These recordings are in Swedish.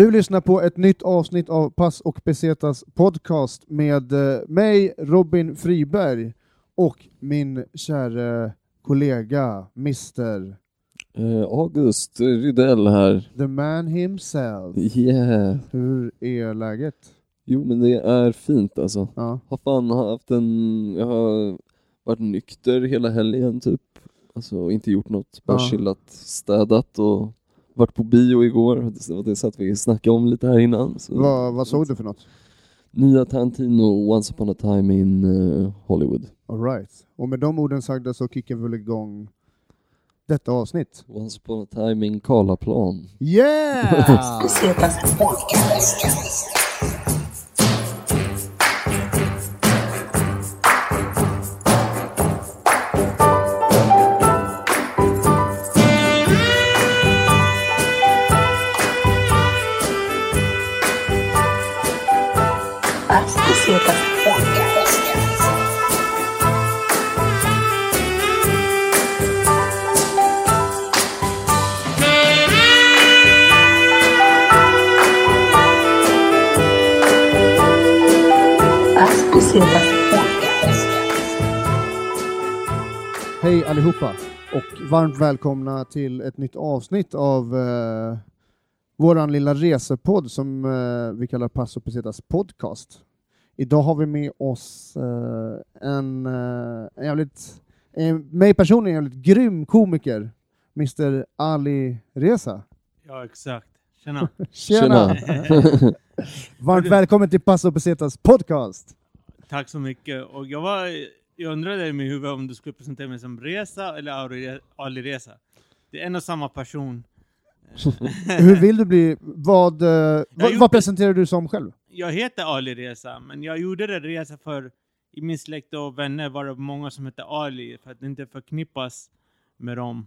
Du lyssnar på ett nytt avsnitt av Pass och Besetas podcast med eh, mig, Robin Friberg, och min kära kollega, Mr. Eh, August Rydell här. The Man himself. Yeah. Hur är läget? Jo men det är fint alltså. Ja. Har fan haft en, jag har varit nykter hela helgen typ. Alltså inte gjort något, bara Ja. chillat, städat och varit på bio igår. Det satt vi snackade om lite här innan. Så. Vad, vad såg du för något? Nya Tarantino, Once upon a time in eh, Hollywood. All right. Och med de orden sagda så kickar vi väl igång detta avsnitt. Once upon a time in Karlaplan. Yeah! Varmt välkomna till ett nytt avsnitt av eh, våran lilla resepodd som eh, vi kallar Passo Pesetas podcast. Idag har vi med oss eh, en, eh, en jävligt, en, mig personligen en jävligt grym komiker, Mr Ali Reza. Ja, exakt. Tjena. Tjena! Varmt välkommen till Passo Pesetas podcast! Tack så mycket. Och jag, var, jag undrade i mitt huvud om du skulle presentera mig som Reza eller Ali Reza. Det är en och samma person. Hur vill du bli, vad, eh, vad, vad presenterar du som själv? Jag heter Ali Reza, men jag gjorde det Reza för i min släkt och vänner var det många som hette Ali, för att inte förknippas med dem.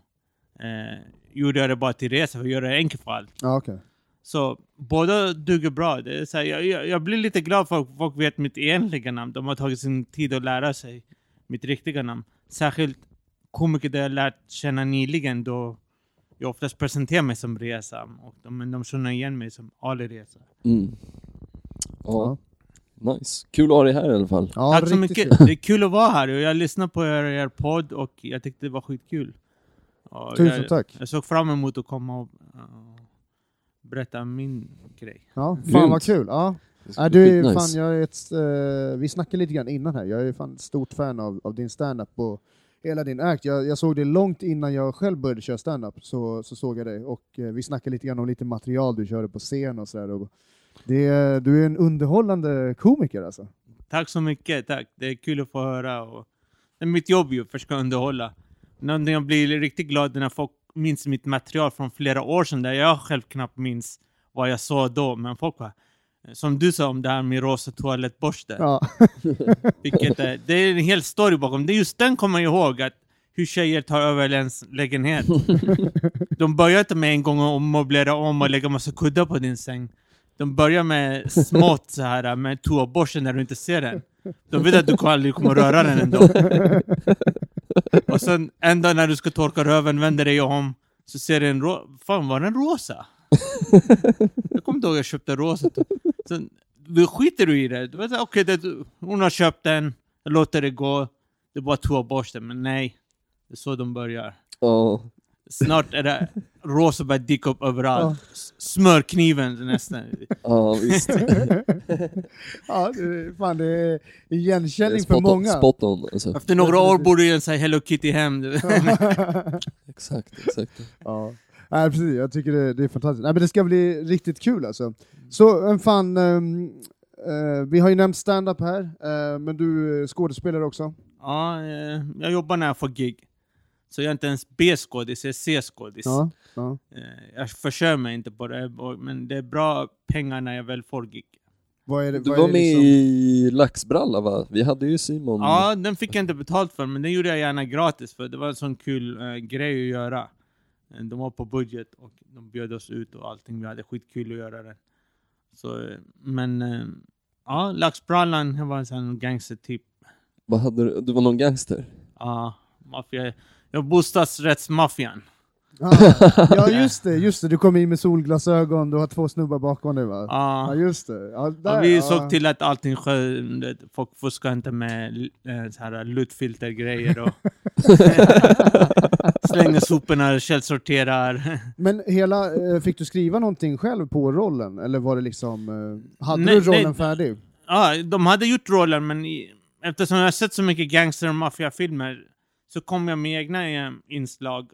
Eh, gjorde jag det bara till Reza för att göra det enkelt för allt. Ja, okej. Så båda duger bra. Det är så här, jag, jag, jag blir lite glad för att folk vet mitt egentliga namn. De har tagit sin tid att lära sig mitt riktiga namn. Särskilt komiker där jag lärt känna nyligen då jag oftast presenterar mig som Reza. Och de, men de känner igen mig som Ali Reza. Mm. Ja, nice. Kul att ha dig här i alla fall. Ja, Tack så riktigt mycket. kul. Det är kul att vara här. Och jag lyssnade på er, er podd och jag tyckte det var skitkul. Och Tusen jag, tack. Jag såg fram emot att komma och uh, berätta min grej. Ja, fan Grymt. vad kul. Ja. Ja, du är fan, jag är ett, eh, vi snackade lite grann innan här, jag är fan ett stort fan av, av din standup och hela din act. Jag, jag såg det långt innan jag själv började köra standup, så, så såg jag det. Och eh, vi snackade lite grann om lite material du körde på scen och sådär. Det, Du är en underhållande komiker alltså. Tack så mycket, tack. Det är kul att få höra. Och det är mitt jobb ju, för att försöka underhålla. Någonting jag blir riktigt glad när folk minns mitt material från flera år sedan, där jag själv knappt minns vad jag sa då. Men folk bara, som du sa om det här med rosa toalettborste. Ja. Vilket är, det är en hel story bakom. Det är just den kommer jag ihåg, att hur tjejer tar över ens lägenhet. De börjar inte med en gång att möblera om och lägga massa kuddar på din säng. De börjar med smått så här med toaborsten när du inte ser den. De vet att du aldrig kommer röra den ändå. Och sen en dag när du ska torka röven, vänder dig om, så ser du en ro- Fan, var den rosa? Jag kommer inte ihåg att jag köpte rosa. Sen du skiter du i det. Du vet, okej, det, hon har köpt den, jag låter det gå. Det är bara toaborsten, men nej. Det är så de börjar. Ja, Snart är det rosa börjar dyka upp överallt. S- Smörkniven nästan. ja visst. ja, det, är- fan, det är Det är igenkänning för on, många. spot on alltså. Efter några år borde ju en sån här Hello Kitty hem. Exakt, exakt. Ja. Nej, precis. Jag tycker det, det är fantastiskt. Nej, men det ska bli riktigt kul alltså. Så en fan, ehm, eh, vi har ju nämnt stand-up här, eh, men du är skådespelare också. Ja, eh, jag jobbar när jag får gig. Så jag är inte ens B-skådis, jag är C-skådis. Ja, ja. Jag försörjer mig inte på det, men det är bra pengar när jag väl får gig. Vad är det, Du vad var med liksom? i Laxbralla va? Vi hade ju Simon. Ja, den fick jag inte betalt för, men den gjorde jag gärna gratis för det var en sån kul eh, grej att göra. Eh, De var på budget och de bjöd oss ut och allting. Vi hade skitkul att göra det. Så, eh, men eh, ja, Laxbrallan var en sån gangstertyp. Vad hade du? Du var någon gangster? Ja, maffia. Jag bostadsrättsmaffian. Ja, ja just det, just det, du kom in med solglasögon, du har två snubbar bakom dig va? Ja Ja. just det. Ja, där, vi såg till att allting Folk fuskar inte med eh, så här luttfiltergrejer och slänger soporna, källsorterar. Men hela, eh, fick du skriva någonting själv på rollen? Eller var det liksom, eh, hade Nej, du rollen nej. färdig? Ja, de hade gjort rollen, men i, eftersom jag har sett så mycket gangster och maffiafilmer så kom jag med egna inslag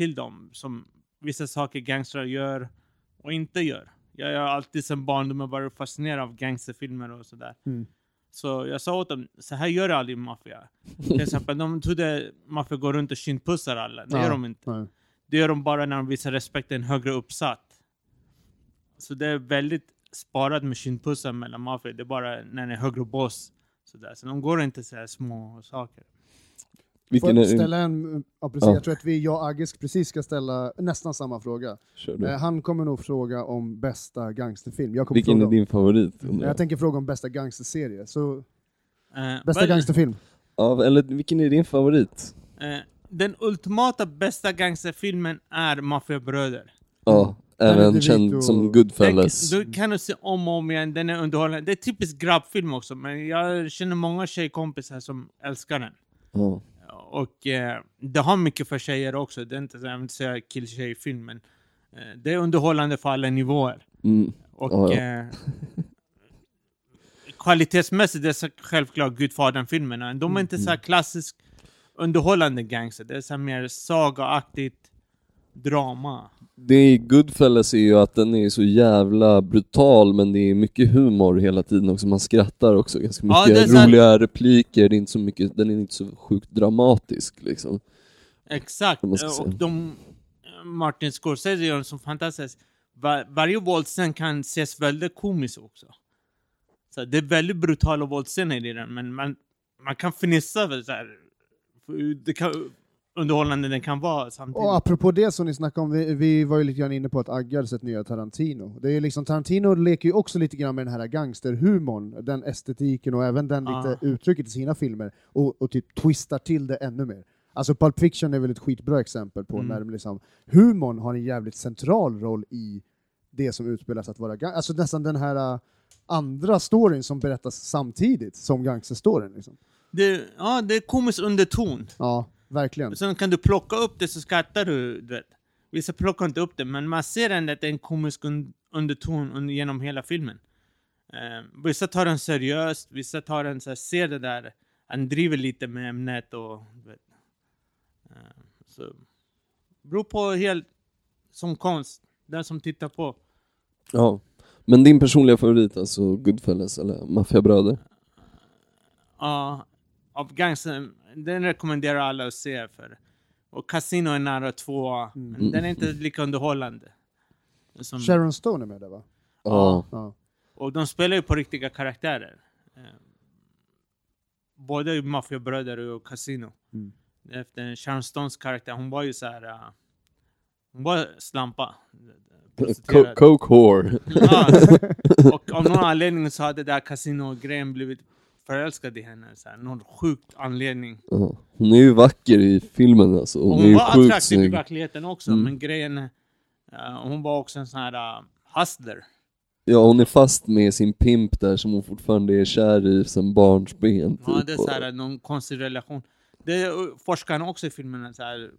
till dem. Som vissa saker gangstrar gör och inte gör. Jag har alltid sedan barndomen varit fascinerad av gangsterfilmer och sådär. Mm. Så jag sa åt dem, så här gör aldrig maffia. Till exempel, de trodde maffia går runt och kindpussar alla. Det Ja, gör de inte. nej. Det gör de bara när de visar respekt en högre uppsatt. Så det är väldigt sparat med kindpussar mellan maffia. Det är bara när det är högre boss. Så, där. så de går inte så här små saker. Får Vilken jag är din? ställa en, ja, precis, Ja. jag tror att vi, jag och Agge precis ska ställa nästan samma fråga. Eh, han kommer nog fråga om bästa gangsterfilm. Jag kommer Vilken fråga är om, din favorit? jag jag? tänker fråga om bästa gangsterserie. Så, Eh, bästa gangsterfilm? Ja, eller vilken är din favorit? eh, den ultimata bästa gangsterfilmen är Maffiabröder. Ja, Danny även känd och- som Den, Goodfellas. du kan du se om och om igen, den är underhållande. Det är typisk grabbfilm också, men jag känner många tjejkompisar som älskar den. Ja. Och eh, det har mycket för tjejer också. Det är inte, jag vill inte säga kill-tjej-film, men eh, det är underhållande för alla nivåer. Mm. Och Ja, ja. Eh, kvalitetsmässigt, det är så självklart Gudfadern-filmerna. De är inte så här klassisk underhållande gangster. Det är så mer sagaaktigt drama. Det i Goodfellas är ju att den är så jävla brutal men det är mycket humor hela tiden också, man skrattar också ganska Ja, mycket, är här- roliga repliker, det är inte så mycket, den är inte så sjukt dramatisk liksom. Exakt. Och de, Martin Scorsese gör en så fantastisk... Var, varje våldsscen kan ses väldigt komiskt också. Så det är väldigt brutala våldsscener i den, men man, man kan fnissa så här. Det kan, underhållande den kan vara samtidigt. Och apropå det som ni snackade om, vi, vi var ju lite grann inne på att Agge hade sett nya Tarantino. Det är liksom, Tarantino leker ju också lite grann med den här gangsterhumorn, den estetiken och även den Ah. lite uttrycket i sina filmer, och, och typ twistar till det ännu mer. Alltså Pulp Fiction är väl ett skitbra exempel på Mm. när liksom, humorn har en jävligt central roll i det som utspelas att vara gang- Alltså nästan den här äh, andra storyn som berättas samtidigt som gangsterstoryn. Liksom. Det, ja, det är komisk underton. Ja, verkligen. Sen kan du plocka upp det så skrattar du. du vet. Vissa plockar inte upp det, men man ser ändå att det är en komisk un underton under, genom hela filmen. Eh, vissa tar den seriöst, vissa tar den så här, ser det där, han driver lite med ämnet och... Vet. Eh, så, beror på helt, som konst, den som tittar på. Ja. Men din personliga favorit alltså Goodfellas eller Maffiabröder? Ja, av gangster, den rekommenderar alla att se för. Och Casino är nära två, men den är inte lika underhållande. Som, Sharon Stone är med där va? Ja. Ja. och de spelar ju på riktiga karaktärer. Eh, både Maffiabröder och Casino. Mm. Efter Sharon Stones karaktär, hon var ju så här. eh, hon var slampa. Coke whore. Ja, och av någon anledning så hade den där Casino-grejen blivit förälskad i henne. Så här, någon sjukt anledning. Ja. Hon är ju vacker i filmen alltså, hon, är hon var attraktiv i snygg. verkligheten också, Mm. men grejen... är, eh, hon var också en sån här uh, hustler. Ja, hon är fast med sin pimp där som hon fortfarande är kär i sen barnsben typ. Ja, det är så här, någon konstig relation. Det uh, forskar han också i filmen, så här,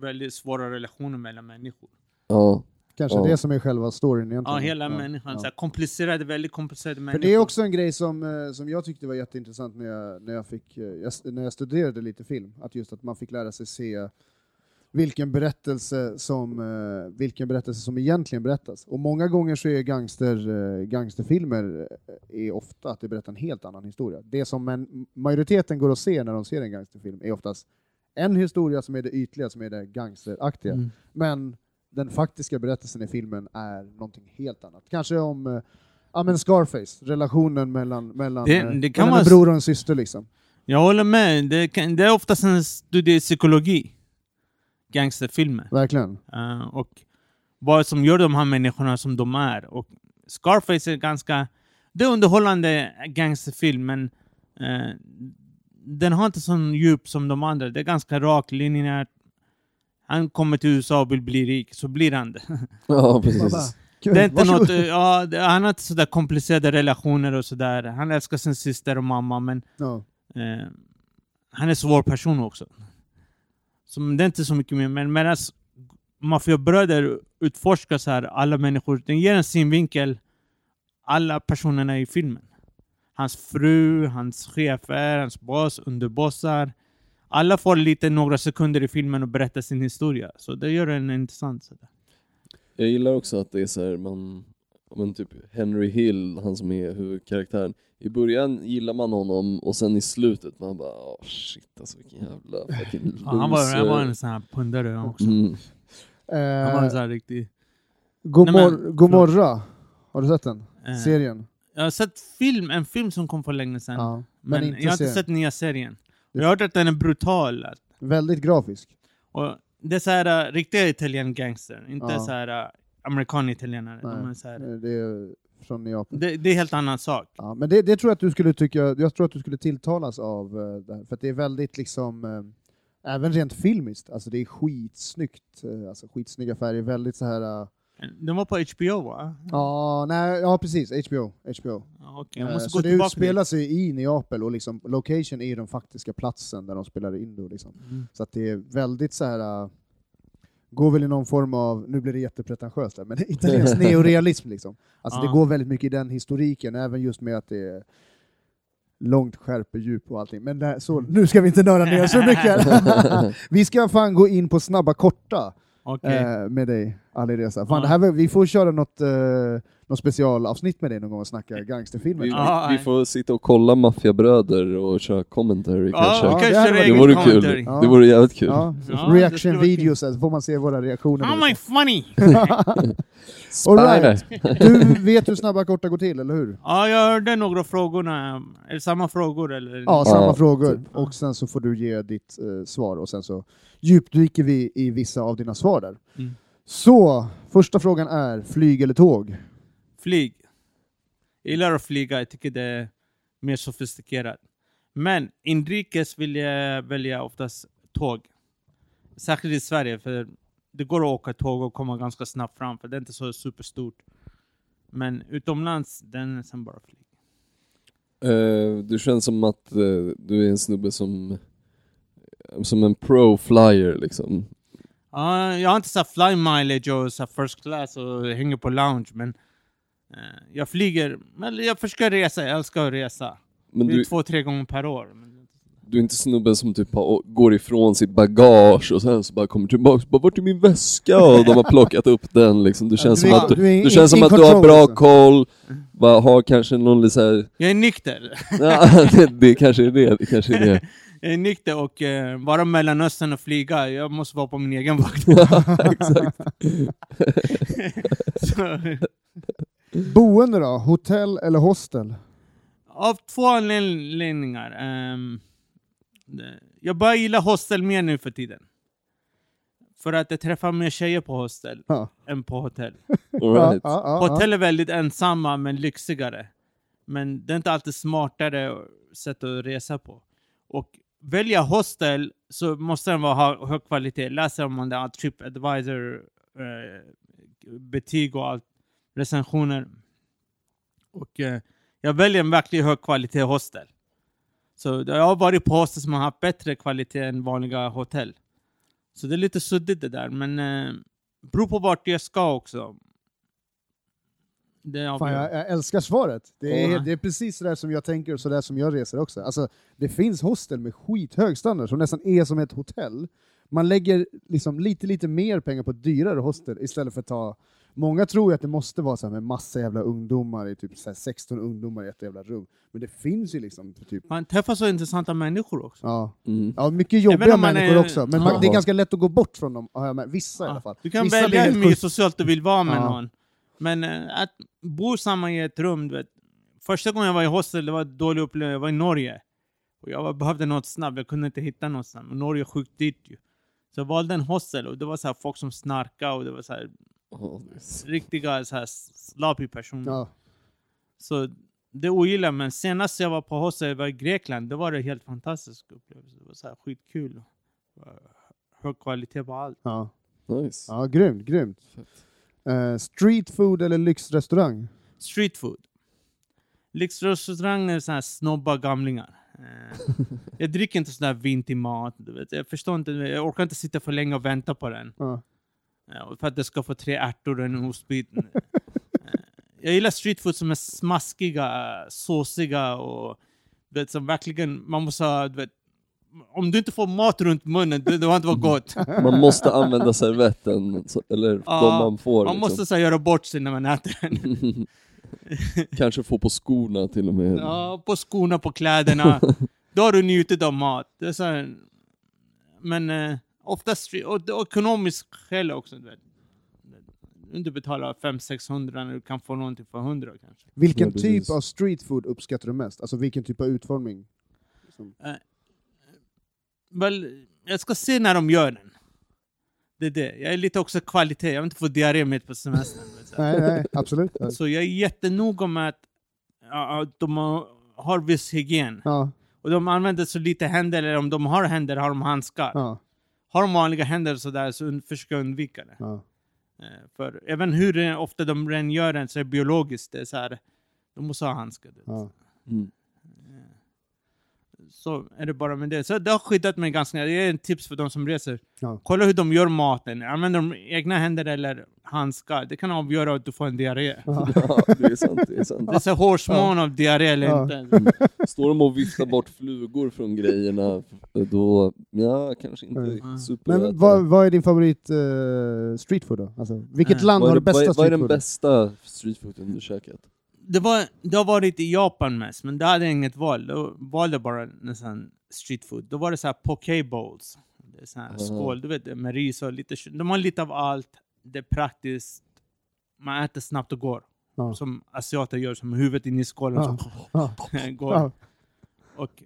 väldigt svåra relationer mellan människor. ja. Kanske Ja. det som är själva storyn egentligen. Ja, hela människan. ja. Så komplicerade, väldigt komplicerade För människor. det är också en grej som, eh, som jag tyckte var jätteintressant när jag, när, jag fick, eh, jag, när jag studerade lite film, att just att man fick lära sig se vilken berättelse som, eh, vilken berättelse som egentligen berättas. Och många gånger så är gangster, gangsterfilmer är ofta att det berättar en helt annan historia. Det som en, majoriteten går och ser när de ser en gangsterfilm är oftast en historia som är det ytliga, som är det gangsteraktiga. Mm. Men den faktiska berättelsen i filmen är någonting helt annat. Kanske om eh, ja, men Scarface, relationen mellan, mellan, Det- eh, det mellan vara en bror och en syster. Liksom. Jag håller med. Det, kan, det är oftast en studie i psykologi. Gangsterfilmer. Verkligen. Eh, och vad som gör de här människorna som de är. Och Scarface är ganska... Det är underhållande gangsterfilm, men eh, den har inte sån djup som de andra. Det är ganska rakt, linjärt. Han kommer till USA och vill bli rik, så blir han det. Ja, precis. bara, "Kul, Det är inte varsågod." något, eh, ja, det- han har inte sådär komplicerade relationer och sådär. Han älskar sin syster och mamma, men Ja. eh, han är en svår person också. Så det är inte så mycket mer, men medan maffiabröder utforskar så här alla människor, den ger en synvinkel alla personerna i filmen. Hans fru, hans chefer, hans boss, underbossar. Alla får lite några sekunder i filmen och berätta sin historia. Så det gör den intressant. Så där. Jag gillar också att det är så här, man, men typ Henry Hill, han som är huvudkaraktären. I början gillar man honom och sen i slutet man bara oh, shit alltså vilken jävla fucking loser. Ja, han, var, han var en sån här pundare han också. Mm. Han var en sån här riktig... Gomor- men- Gomorra, har du sett den? Eh, Serien? Jag har sett film, en film som kom för länge sedan. Ja. men inte jag har inte serien. sett nya serien. Jag har hört att den är brutal. Väldigt grafisk. Och det är så här uh, riktiga italien gangster, inte Ja. så här uh, amerikan-italienare. De är så här, Eh, Det är från Neapel. det, det är helt annan sak. Ja, men det, det tror jag att du skulle tycka, jag tror att du skulle tilltalas av eh, det här, för det är väldigt liksom, eh, även rent filmiskt, alltså det är skitsnyggt, alltså skitsnygga färger, väldigt så här. Eh, Den var på HBO va? ja, nej, ja precis, HBO. HBO. Ja, okej, jag Eh, måste så gå det utspelar sig i Neapel och liksom, location är den faktiska platsen där de spelar in det. Liksom. Mm. Så att det är väldigt så här. äh, går väl i någon form av, nu blir det jättepretentiöst här, men italiensk neorealism liksom. Alltså det Ja. går väldigt mycket i den historiken, även just med att det är långt skärpe, djup och allting. Men det här, så, nu ska vi inte nörda ner så mycket. vi ska fan gå in på snabba korta Okej. eh, med dig, Ali Reza. Fan, Ja. det här, vi får köra något, eh, något specialavsnitt med dig någon gång och snacka gangsterfilmer. Vi, vi, vi får sitta och kolla maffiabröder och köra commentary Ja, kanske. Ja, kanske det det vore kul. Ja. Det vore jävligt kul. Ja, reaction videos, så får man se våra reaktioner. How am I funny? All right. Spider. Du vet hur snabba korta går till, eller hur? ja, jag hörde några frågorna. Är det samma frågor eller? Ja, samma Ja, frågor. typ. Och sen så får du ge ditt eh, svar och sen så djupdyker vi i vissa av dina svar där. Mm. Så, första frågan är flyg eller tåg? Flyg. Jag gillar att flyga, jag tycker det är mer sofistikerat. Men inrikes vill jag välja oftast tåg. Särskilt i Sverige, för det går att åka tåg och komma ganska snabbt fram, för det är inte så superstort. Men utomlands, den är sen bara flyg. Eh, du känns som att eh, du är en snubbe som som en pro flyer liksom. Ja, jag har inte så fly mileage och så first class och hänger på lounge, men jag flyger, eller jag försöker resa, jag älskar att resa. Men det är du, två, tre gånger per år. Men, du är inte snubben som typ går ifrån sitt bagage och sen så bara kommer tillbaka och bara vart är min väska? Och de har plockat upp den liksom. Du känns du som att du, du du in- känns som in att du har bra alltså. koll, bara har kanske någon lite så här, jag är nykter. ja, det, det kanske är det, det kanske är det. Jag är nykter och eh, vara Mellanöstern och flyga, jag måste vara på min egen vakt. Exakt. Så, Boende då? Hotell eller hostel? av två anledningar. ehm, jag börjar gilla hostel mer nu för tiden. För att jag träffar mer tjejer på hostel Ja. än på hotell. Right. Ja, ja, ja, Hotell är väldigt ensamma men lyxigare. Men det är inte alltid smartare sätt att resa på. Och välja hostel så måste den vara ha hög kvalitet. Läser om man det Tripadvisor, eh, betyg och allt, recensioner. Och eh, jag väljer en verkligen hög kvalitet hostel. Så jag har varit på hostel som har haft bättre kvalitet än vanliga hotell. Så det är lite suddigt det där, men eh, beror på vart jag ska också. Det är Fan, jag, jag älskar svaret. Det är, Ja. det är precis sådär som jag tänker och sådär som jag reser också. Alltså, det finns hostel med skithög standard som nästan är som ett hotell. Man lägger liksom lite, lite mer pengar på ett dyrare hostel istället för att ta... Många tror ju att det måste vara så här med massa jävla ungdomar, i typ så här 16 ungdomar i ett jävla rum. Men det finns ju liksom typ... Man träffar så intressanta människor också. Ja, Mm. ja mycket jobbiga människor är- också, men man, Ja. det är ganska lätt att gå bort från dem, med. vissa i alla fall. Du kan Vissa välja hur mycket socialt du vill vara med Ja. någon. Men eh, att bo samman i ett rum, du vet. Första gången jag var i hostel, det var en dålig upplevelse. Jag var i Norge. Och jag var, behövde något snabbt, jag kunde inte hitta. Och Norge är sjukt dyrt ju. Så jag valde en hostel och det var så här folk som snarkade och det var så här Riktiga så här sloppy personer. Ja. Så det ogillar men senast jag var på hostel, jag var i Grekland, det var det helt fantastisk upplevelse. Det var så här skitkul. hög kvalitet på allt. Ja, Nice. ja grymt, grymt. Eh, street food eller lyxrestaurang? Street food. Lyxrestauranger är såna här snobba gamlingar. Eh, jag dricker inte sån där vin till mat. Du vet. Jag förstår inte, jag orkar inte sitta för länge och vänta på den. Ja. Ja, för att det ska få tre ärtor och en ostbit. Eh, jag gillar street food som är smaskiga, såsiga och vet, som verkligen, man måste ha, vet, om du inte får mat runt munnen, det, det har inte varit gott. Man måste använda servetten, eller Ja, de man får. Man liksom. måste så göra bort sig när man äter den. Kanske få på skorna till och med. Ja, på skorna, på kläderna. Då har du njutit av mat. Det är så här, men eh, oftast, och, och ekonomiskt skäl också. Du vet. Du inte betalar 500-600 när du kan få någonting för 100 kanske. Vilken Ja, typ av street food uppskattar du mest? Alltså vilken typ av utformning? Som- Väl, jag ska se när de gör den. Det är det. Jag är lite också kvalitet. Jag vill inte få diarré mitt på semestern. Nej, nej, absolut. Så jag är jättenoga med att, att de har, har viss hygien. Ja, Och de använder så lite händer, eller om de har händer har de handskar. ja, Har de vanliga händer så där så försöker jag undvika det. ja. Eh, För även hur ofta de rengör den så är det biologiskt. Det är så här, de måste ha handskar. ja. Mm. Så är det bara med det. Så det har skyddat mig ganska. Det är en tips för de som reser. Ja. Kolla hur de gör maten. Använder de egna händer eller handskar? Det kan avgöra att du får en diarré. Ja, det är sant. Det är sant. Det är så hårsmån av diarré eller Ja. inte. Står de och viftar bort flugor från grejerna, då, ja, kanske inte Mm. super. Men vad, vad är din favorit eh, street food då? Alltså, vilket Eh, land har det det, bästa är, vad är den bästa streetfooden du käkat? Det, var, det har varit i Japan mest, men det hade jag inget val. Då valde jag bara nästan street food. Då var det så här poke bowls. Det är så här Aha. skål, du vet, med ris och lite. De har lite av allt. Det är praktiskt. Man äter snabbt och går. Ja. Som asiater gör, som huvudet in i skålen. Så Ja. går. Och,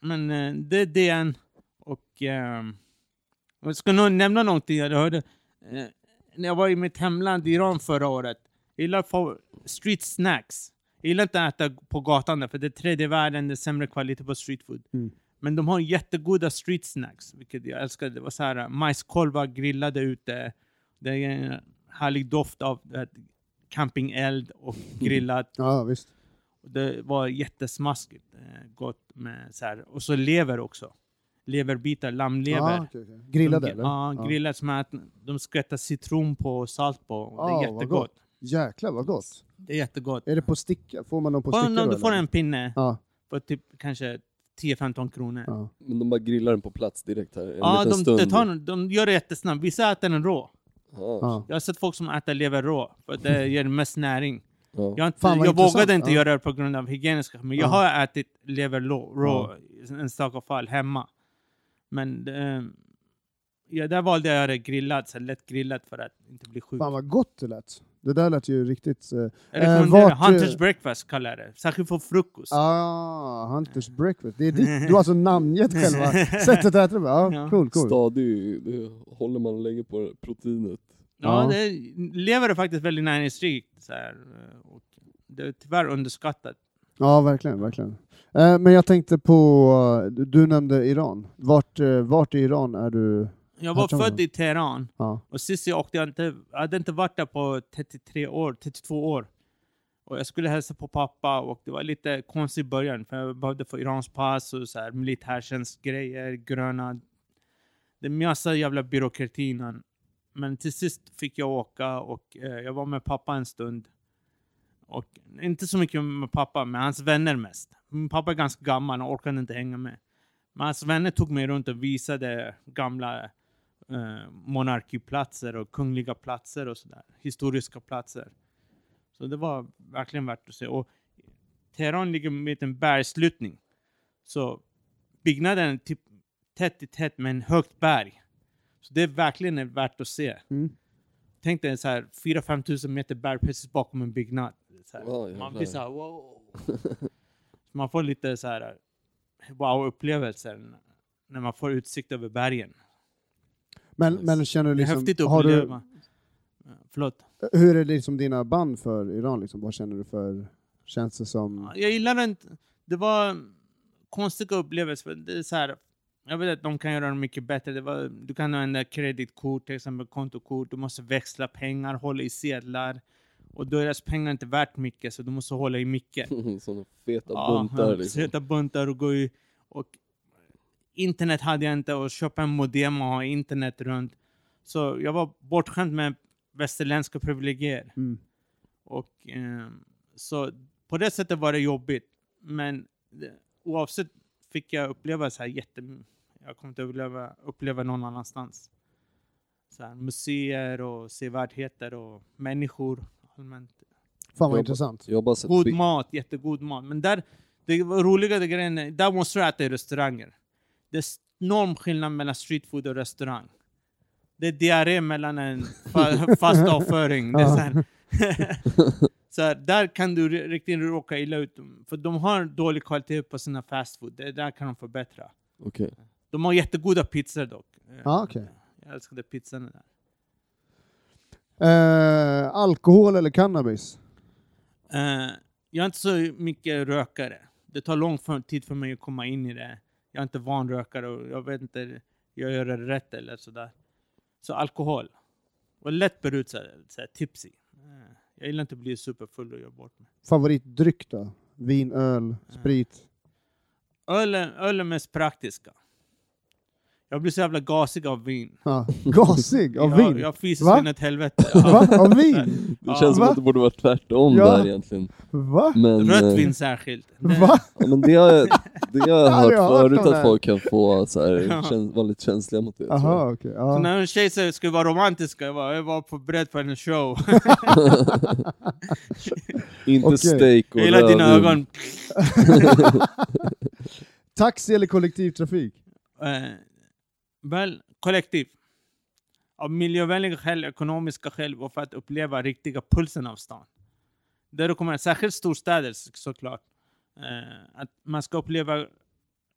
men eh, det är det. Och ehm, jag ska nog nämna någonting jag hörde. Eh, när jag var i mitt hemland Iran förra året. Jag gillar street snacks. Jag gillar inte att äta på gatan där, för det är tredje världen, det är sämre kvalitet på street food. Mm. Men de har jättegoda street snacks, vilket jag älskar. Det var så här eh, majskolvar grillade ute. Det är en härlig doft av campingeld och grillat. ja, visst. Det var jättesmaskigt. Eh, gott med så här. Och så lever också. Leverbitar, lammlever. Ja, okej, okej. Grillade de, eller? Ja, grillat som att de skvätter citron på och salt på. Och det är vad jättegott. Jäklar vad gott. Det är jättegott. Är det på sticka? Får man dem på På, sticka om du får en pinne Ja, för typ kanske 10-15 kronor. Ja, ja. Men de bara grillar den på plats direkt här, en liten de, stund. tar, de gör det jättesnabbt. Vissa äter den rå. Ja, ja. Jag har sett folk som äter lever rå, för att det ger mest näring. ja. Jag, inte, jag vågade inte Ja. göra det på grund av hygieniska men jag Ja. har ätit lever rå, i enstaka fall hemma. Men eh, ja, där valde jag det grillat, så lätt grillat för att inte bli sjuk. Fan vad gott det lät. Det där lät ju riktigt... eh, eh, vart, Hunters eh, breakfast kallar jag det. Särskilt för frukost. Ah, Hunters breakfast. Det är ditt, du har alltså namngett själva sättet att äta det. Ja, Ja. cool, cool. Stadig, det håller man länge på proteinet. Ja, Ja. Det, lever är faktiskt väldigt näringsrikt. Så här, eh, och det är tyvärr underskattat. Ja, verkligen, verkligen. Eh, men jag tänkte på, du, nämnde Iran. Vart, vart i Iran är du? Jag var född i Teheran. Ja, Och sist jag åkte, jag, inte, jag hade inte varit där på 33 år, 32 år. Och jag skulle hälsa på pappa och det var lite konstigt i början för jag behövde få Irans pass och så här, militärtjänstgrejer, gröna. Det är massa jävla byråkrati innan. Men till sist fick jag åka och eh, jag var med pappa en stund. Och inte så mycket med pappa, men hans vänner mest. Min pappa är ganska gammal och orkade inte hänga med. Men hans vänner tog mig runt och visade gamla eh, monarkiplatser och kungliga platser och sådär. Historiska platser. Så det var verkligen värt att se. Och Teheran ligger med en bergslutning. Så byggnaden är typ tätt i tätt med en högt berg. Så det är verkligen värt att se. Mm. Tänk dig så här 4-5 tusen meter berg precis bakom en byggnad. Så här. Wow, man blir så här wow. Man får lite så här wow-upplevelser när man får utsikt över bergen. Men, men känner du Det är liksom, häftigt att har du. Förlåt. hur är det liksom dina band för Iran? Liksom? Vad känner du för, känns det som? Jag gillar inte, det var konstiga upplevelser. för Det är så här, jag vet att de kan göra det mycket bättre. Det var, du kan använda kreditkort, till exempel kontokort. Du måste växla pengar, hålla i sedlar. Och då är deras pengar inte värt mycket, så du måste hålla i mycket. Såna feta Ja, buntar ja, liksom. Sätta buntar och gå i... Och internet hade jag inte och köpa en modem och ha internet runt. Så jag var bortskämd med västerländska privilegier. Mm. Och, ehm, så på det sättet var det jobbigt. Men oavsett fick jag uppleva så här jätte... Jag kommer inte uppleva, uppleva någon annanstans. Så här, museer och sevärdheter och människor allmänt. Fan vad intressant. God mat, jättegod mat. Men där, det var roliga grejen, är- där måste du äta i restauranger. Det är enorm skillnad mellan street food och restaurang. Det är diarré mellan en fa fast avföring. Det är så så här, där kan du ri- riktigt råka illa ut. För de har dålig kvalitet på sina fast food. Det där kan de förbättra. Okej. De har jättegoda pizzor dock. Ja, okej. Jag älskade pizzan där. Eh, alkohol eller cannabis? Eh, jag är inte så mycket rökare. Det tar lång tid för mig att komma in i det. Jag är inte van rökare och jag vet inte, jag gör det rätt eller sådär. Så alkohol. Och lätt berusad, såhär tipsy. Eh, jag gillar inte att bli superfull och göra bort mig. Favoritdryck då? Vin, öl, sprit? Öl är, öl är mest praktiska. Jag blir så jävla gasig av vin. Ja. Gasig av jag, vin? Jag fiser Va? så in ett helvete. Va? Av vin? Det Ja. känns som Va? att det borde vara tvärtom Ja. där egentligen. Va? Men, Rött eh, vin särskilt. Det- Va? Ja, men det har jag, det har jag Aldrig hört hört förut om det att här. folk kan få så här, Ja. vara lite känsliga mot det. tror jag. Aha, okej. Så Ja. när en tjej säger ska vi vara romantiska, jag var, jag var på beredd på en show. Inte Okej. steak och Jag gillar dina rödvin. ögon. Taxi eller kollektivtrafik? Eh, väl, kollektiv. Av miljövänliga skäl, ekonomiska skäl och för att uppleva riktiga pulsen av stan. Det rekommenderas, särskilt storstäder så- såklart. Eh, att man ska uppleva,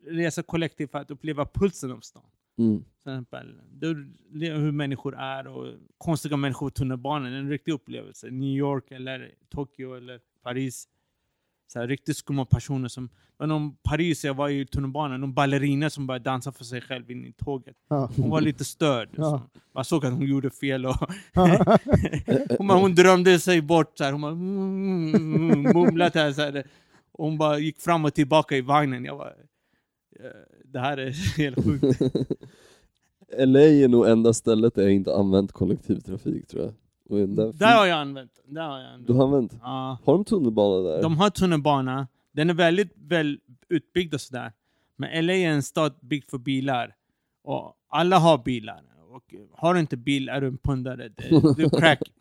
resa kollektivt för att uppleva pulsen av stan. Mm. Till exempel hur människor är och konstiga människor på tunnelbanan. En riktig upplevelse. New York eller Tokyo eller Paris. Så här, riktigt skumma personer som... Var någon Paris, jag var i tunnelbanan, någon ballerina som började dansa för sig själv in i tåget. Ja. Hon var lite störd. Ja. Så Man såg att hon gjorde fel. Och hon, bara, hon drömde sig bort. Så här. Hon bara, mm, mm, mumlade här, så här. Och hon bara gick fram och tillbaka i vagnen. Jag bara, eh, det här är helt sjukt. LA är nog enda stället där jag inte använt kollektivtrafik tror jag. Och där Där har jag använt. Där har jag använt. Du har använt? Ja. Har de tunnelbana där? De har tunnelbana. Den är väldigt väl utbyggd och sådär. Men LA är en stad byggd för bilar. Och alla har bilar. Och har du inte bil är du en pundare. Det- Du är crack.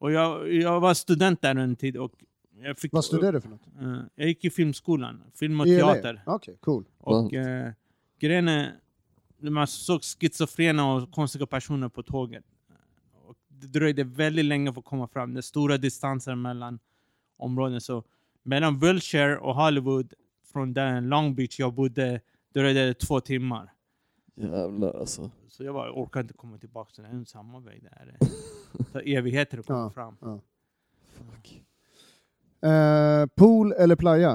Och jag, jag var student där en tid och jag fick... Vad studerar du för något? Eh, jag gick i filmskolan. Film och I teater. Okej, cool. Och uh, grejen är, man såg schizofrena och konstiga personer på tåget. Det dröjde väldigt länge för att komma fram. Det är stora distanser mellan områden. Så mellan Wilshire och Hollywood, från där Long Beach jag bodde, dröjde det två timmar. Jävlar alltså. Så jag bara, orkar inte komma tillbaka. Så det är samma väg där. Det tar evigheter att komma Ja. fram. Ja. Fuck. Eh, pool eller playa?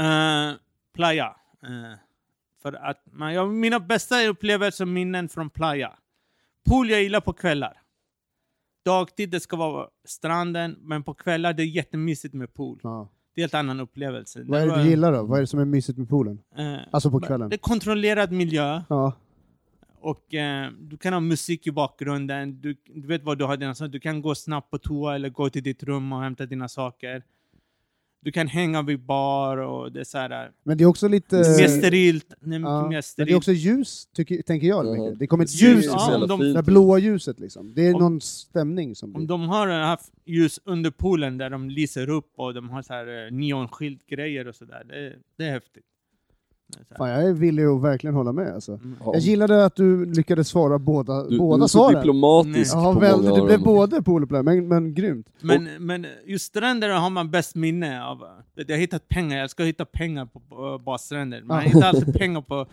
Uh, playa. Eh, för att man, jag, mina bästa upplevelser och minnen från playa. Pool jag gillar på kvällar. Dagtid det ska vara stranden, men på kvällar det är jättemysigt med pool. Ja. Det är en helt annan upplevelse. Vad är det du gillar då? Vad är det som är mysigt med poolen? eh, Alltså på kvällen? Det är kontrollerad miljö Ja. och eh, du kan ha musik i bakgrunden. Du, du vet vad du har dina saker. Du kan gå snabbt på toa eller gå till ditt rum och hämta dina saker. Du kan hänga vid bar och det är så här. Men det är också lite... mer sterilt. Nej, Ja. mer Men sterilt. det är också ljus, tycker, tänker jag. Ja. mycket. Det kommer ett Ljus, ja, om de- det blåa ljuset liksom. Det är Om- någon stämning som Om blir. de har haft ljus under poolen där de lyser upp och de har så här eh, neonskilt grejer och sådär. Det, det är häftigt. Det är så här. Fan, jag är villig att verkligen hålla med alltså. Mm. Ja. Jag gillade att du lyckades svara båda, Du, båda du är så svaren. diplomatisk Ja, på väl, det blev både pool och playa, men, men grymt. Men, men just stränder har man bäst minne av. Jag har hittat pengar, jag ska hitta pengar på på badstränder. Man Ja. hittar alltid pengar på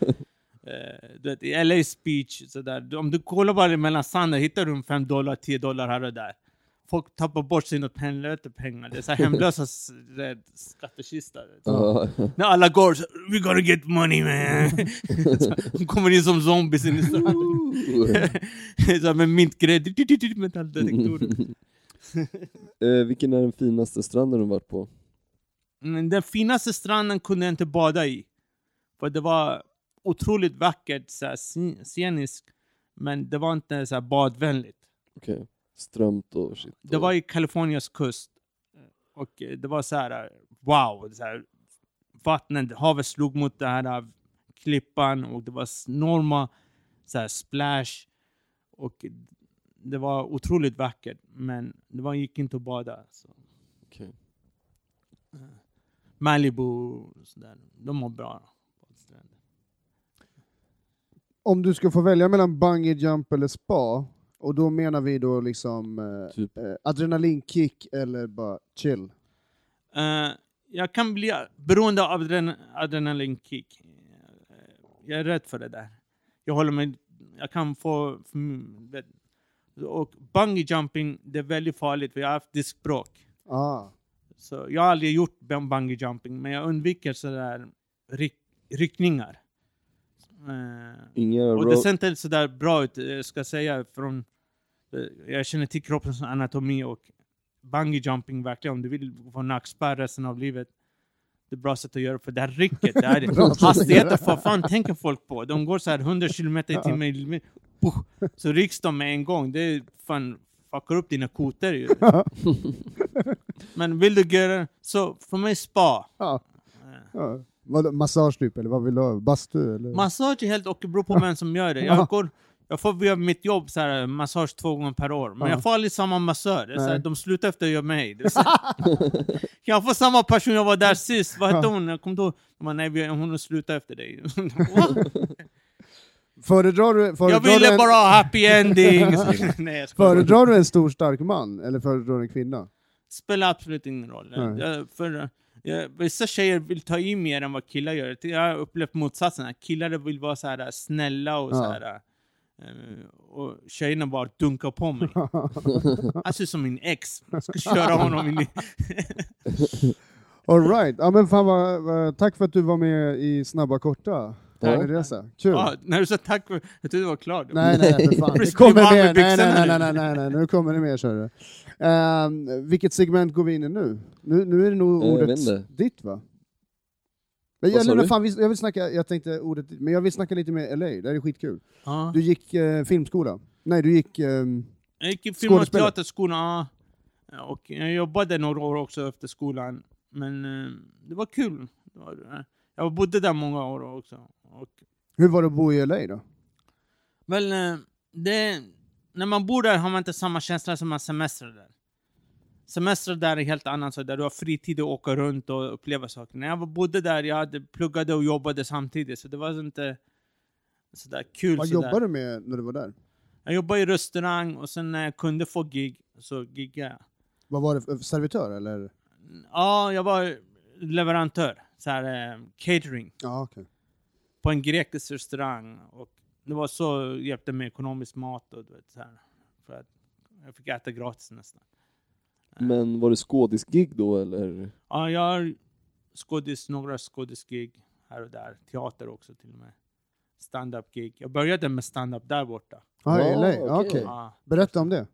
eh, du vet, i LA's beach. Så där. Om du kollar bara mellan sanden hittar du 5 dollar, 10 dollar här och där. Folk tappar bort sina helvete pengar. Det är så här hemlösa s- det är skattkistor. Ja. När alla går så we gotta get money man. De kommer in som zombies in i stan. så här med mintgrej, metalldetektorer. Eh, vilken är den finaste stranden du varit på? Men Den finaste stranden kunde jag inte bada i. För det var otroligt vackert, så här, scen- sceniskt. Men det var inte så badvänligt. Okej. Strömt och shit. Det var i Kaliforniens kust. Och eh, det var så här, wow. Så här, vattnet, havet slog mot den här eh, klippan och det var enorma så här, splash. Och det var otroligt vackert, men det var, gick inte att bada. Så. Okej. Malibu, och så där, de var bra. badstränder. Om du ska få välja mellan bungee jump eller spa, och då menar vi då liksom eh, Typ. eh, adrenalinkick eller bara chill. Eh, jag kan bli beroende av adren adrenalinkick. Eh, jag är rädd för det där. Jag håller mig... Jag kan få... mm, Och bungee jumping, det är väldigt farligt för jag har haft diskbråck. Ah. Så jag har aldrig gjort bun- bungee jumping, men jag undviker sådär ryck, ryckningar. Eh, Inga och det ser inte sådär bra ut, eh, ska jag säga. Från, eh, jag känner till kroppens anatomi och bungee jumping verkligen, om du vill få nackspärr resten av livet. Det är bra sätt att göra för det här rycket, det här hastigheten, vad fan tänker folk på? De går så här 100 kilometer i timmen, så rycks de med en gång. Det är fan fuckar upp dina kotor ju. Men vill du göra så, för mig spa. Ja. Ja. Vadå, massage typ, eller vad vill du ha? Bastu? Eller? Massage är helt och beror på vem som gör det. Ja. Jag, går, jag får via mitt jobb så här, massage två gånger per år, men Ja. jag får aldrig samma massör. Det är så här, de slutar efter att göra mig. Det är så här, jag får samma person jag var där sist, vad hette hon? Jag kom då, de bara, nej vi- hon har slutat efter dig. Föredrar du, föredrar jag ville en, bara ha happy ending! nej, jag föredrar du en stor stark man, eller föredrar du en kvinna? spelar absolut ingen roll. Jag, för, vissa tjejer vill ta i mer än vad killar gör. Jag har upplevt motsatsen. Killar vill vara så här snälla och Ja. så här. eh, och tjejerna bara dunkar på mig. Han ser ut som min ex. Jag ska köra honom in i... All right. ja men fan vad, tack för att du var med i Snabba Korta. Härlig resa. Kul. Ja, när du sa tack för... Jag trodde det var klart. Nej, nej, för fan. Det kommer mer. med Nej, nej, nej, nej, nej, nej, nu kommer det mer, kör du. Ehm, vilket segment går vi in i nu? Nu, nu är det nog Eh, jag ordet ditt, va? Men jag, du? fan, jag vill snacka, jag tänkte ordet men jag vill snacka lite med LA, det här är skitkul. Ja. Du gick eh, filmskola? Nej, du gick... ehm, Jag gick i film och ja. Och jag jobbade några år också efter skolan. Men eh, det var kul. Det var, eh, jag bodde där många år också. Och hur var det att bo i LA då? Väl, eh, det, när man bor där har man inte samma känsla som man semestrar där. Semester där är helt annan, så där du har fritid att åka runt och uppleva saker. När jag bodde där, jag hade pluggade och jobbade samtidigt, så det var inte sådär kul. Vad jobbade du med när du var där? Jag jobbade i restaurang och sen när jag kunde få gig så giggade jag. Vad var det, servitör eller? Ja, jag var leverantör, så här, eh, catering, Ja, okej. På en grekisk restaurang. Och det var så hjälpte med ekonomisk mat och du vet, så här, för att jag fick äta gratis nästan. Men var det skådisgig då eller? Ja, jag har skådis, några skådisgig här och där. Teater också till och med. Stand-up-gig. Jag började med stand-up där borta. Ja, i Ja, LA, okej. Ja, Berätta om det.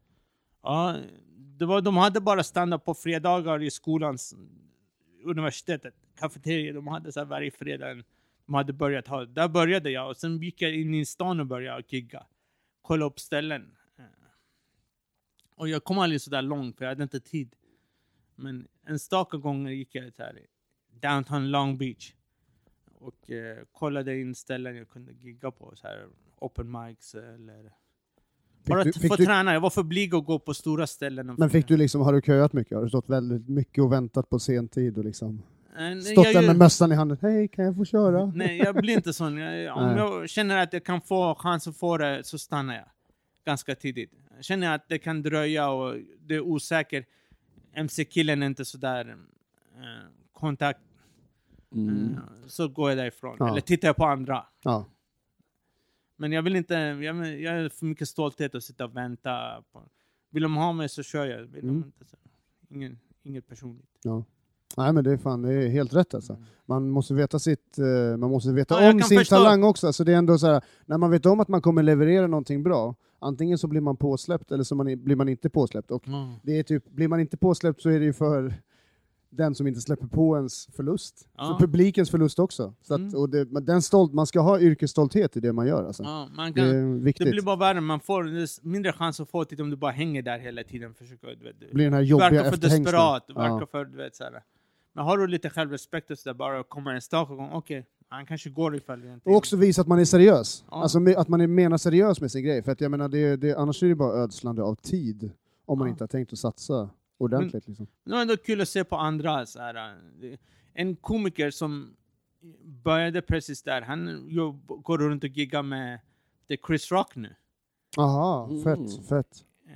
ja, det var, de hade bara stand-up på fredagar i skolans universitetet. Kafeteria, de hade så här varje fredag. en- De hade börjat ha, där började jag och sen gick jag in i stan och började gigga. Kolla upp ställen. Eh, Och jag kom aldrig så där långt för jag hade inte tid. Men en staka gånger gick jag här, i downtown Long Beach och eh, kollade in ställen jag kunde gigga på. Så här, open mics eller... Bara du- fick du- träna. Jag var för blyg att gå på stora ställen. Men fick du liksom, har du köat mycket? Har du stått väldigt mycket och väntat på sen tid och liksom stått jag där med mössan i handen? Hej, kan jag få köra? Nej, jag blir inte sån. Jag, om jag känner att jag kan få chans att få det så stannar jag. Ganska tidigt. Känner jag att det kan dröja och det är osäker. MC-killen är inte sådär eh, kontakt. Mm. Eh, så går jag därifrån. Ja. Eller tittar jag på andra. Ja. Men jag vill inte, jag, jag är för mycket stolthet att sitta och vänta. På. Vill de ha mig så kör jag. Vill Mm. de inte så. Ingen, inget personligt. Nej men det är fan, det är helt rätt alltså. Man måste veta sitt, eh, man måste veta Ja, om sin förstå. talang också. Så det är ändå så här, när man vet om att man kommer leverera någonting bra, antingen så blir man påsläppt eller så man, blir man inte påsläppt. Och Ja. det är typ, blir man inte påsläppt så är det ju för den som inte släpper på ens förlust. Ja. För publikens förlust också. Så att, Mm. och det, den stolt, man ska ha yrkesstolthet i det man gör alltså. Ja, man Det kan, är viktigt. det blir bara värre, man får det mindre chans att få det om du bara hänger där hela tiden. Försöker, du vet, Det blir den här jobbiga verkar för desperat, Ja. verkar för, du vet, så här. Men har du lite självrespekt och sådär, bara kommer en staka gång, okej, han kanske går ifall inte... Och också visa att man är seriös. Ja. Alltså att man är, menar seriös med sin grej. För att jag menar, det, det, annars är det bara ödslande av tid. Om man Ja. inte har tänkt att satsa ordentligt. Liksom. Det var ändå kul att se på andra. Så här, en komiker som började precis där, han jobb, går runt och giggar med det är Chris Rock nu. Aha, Mm. fett, fett. Eh,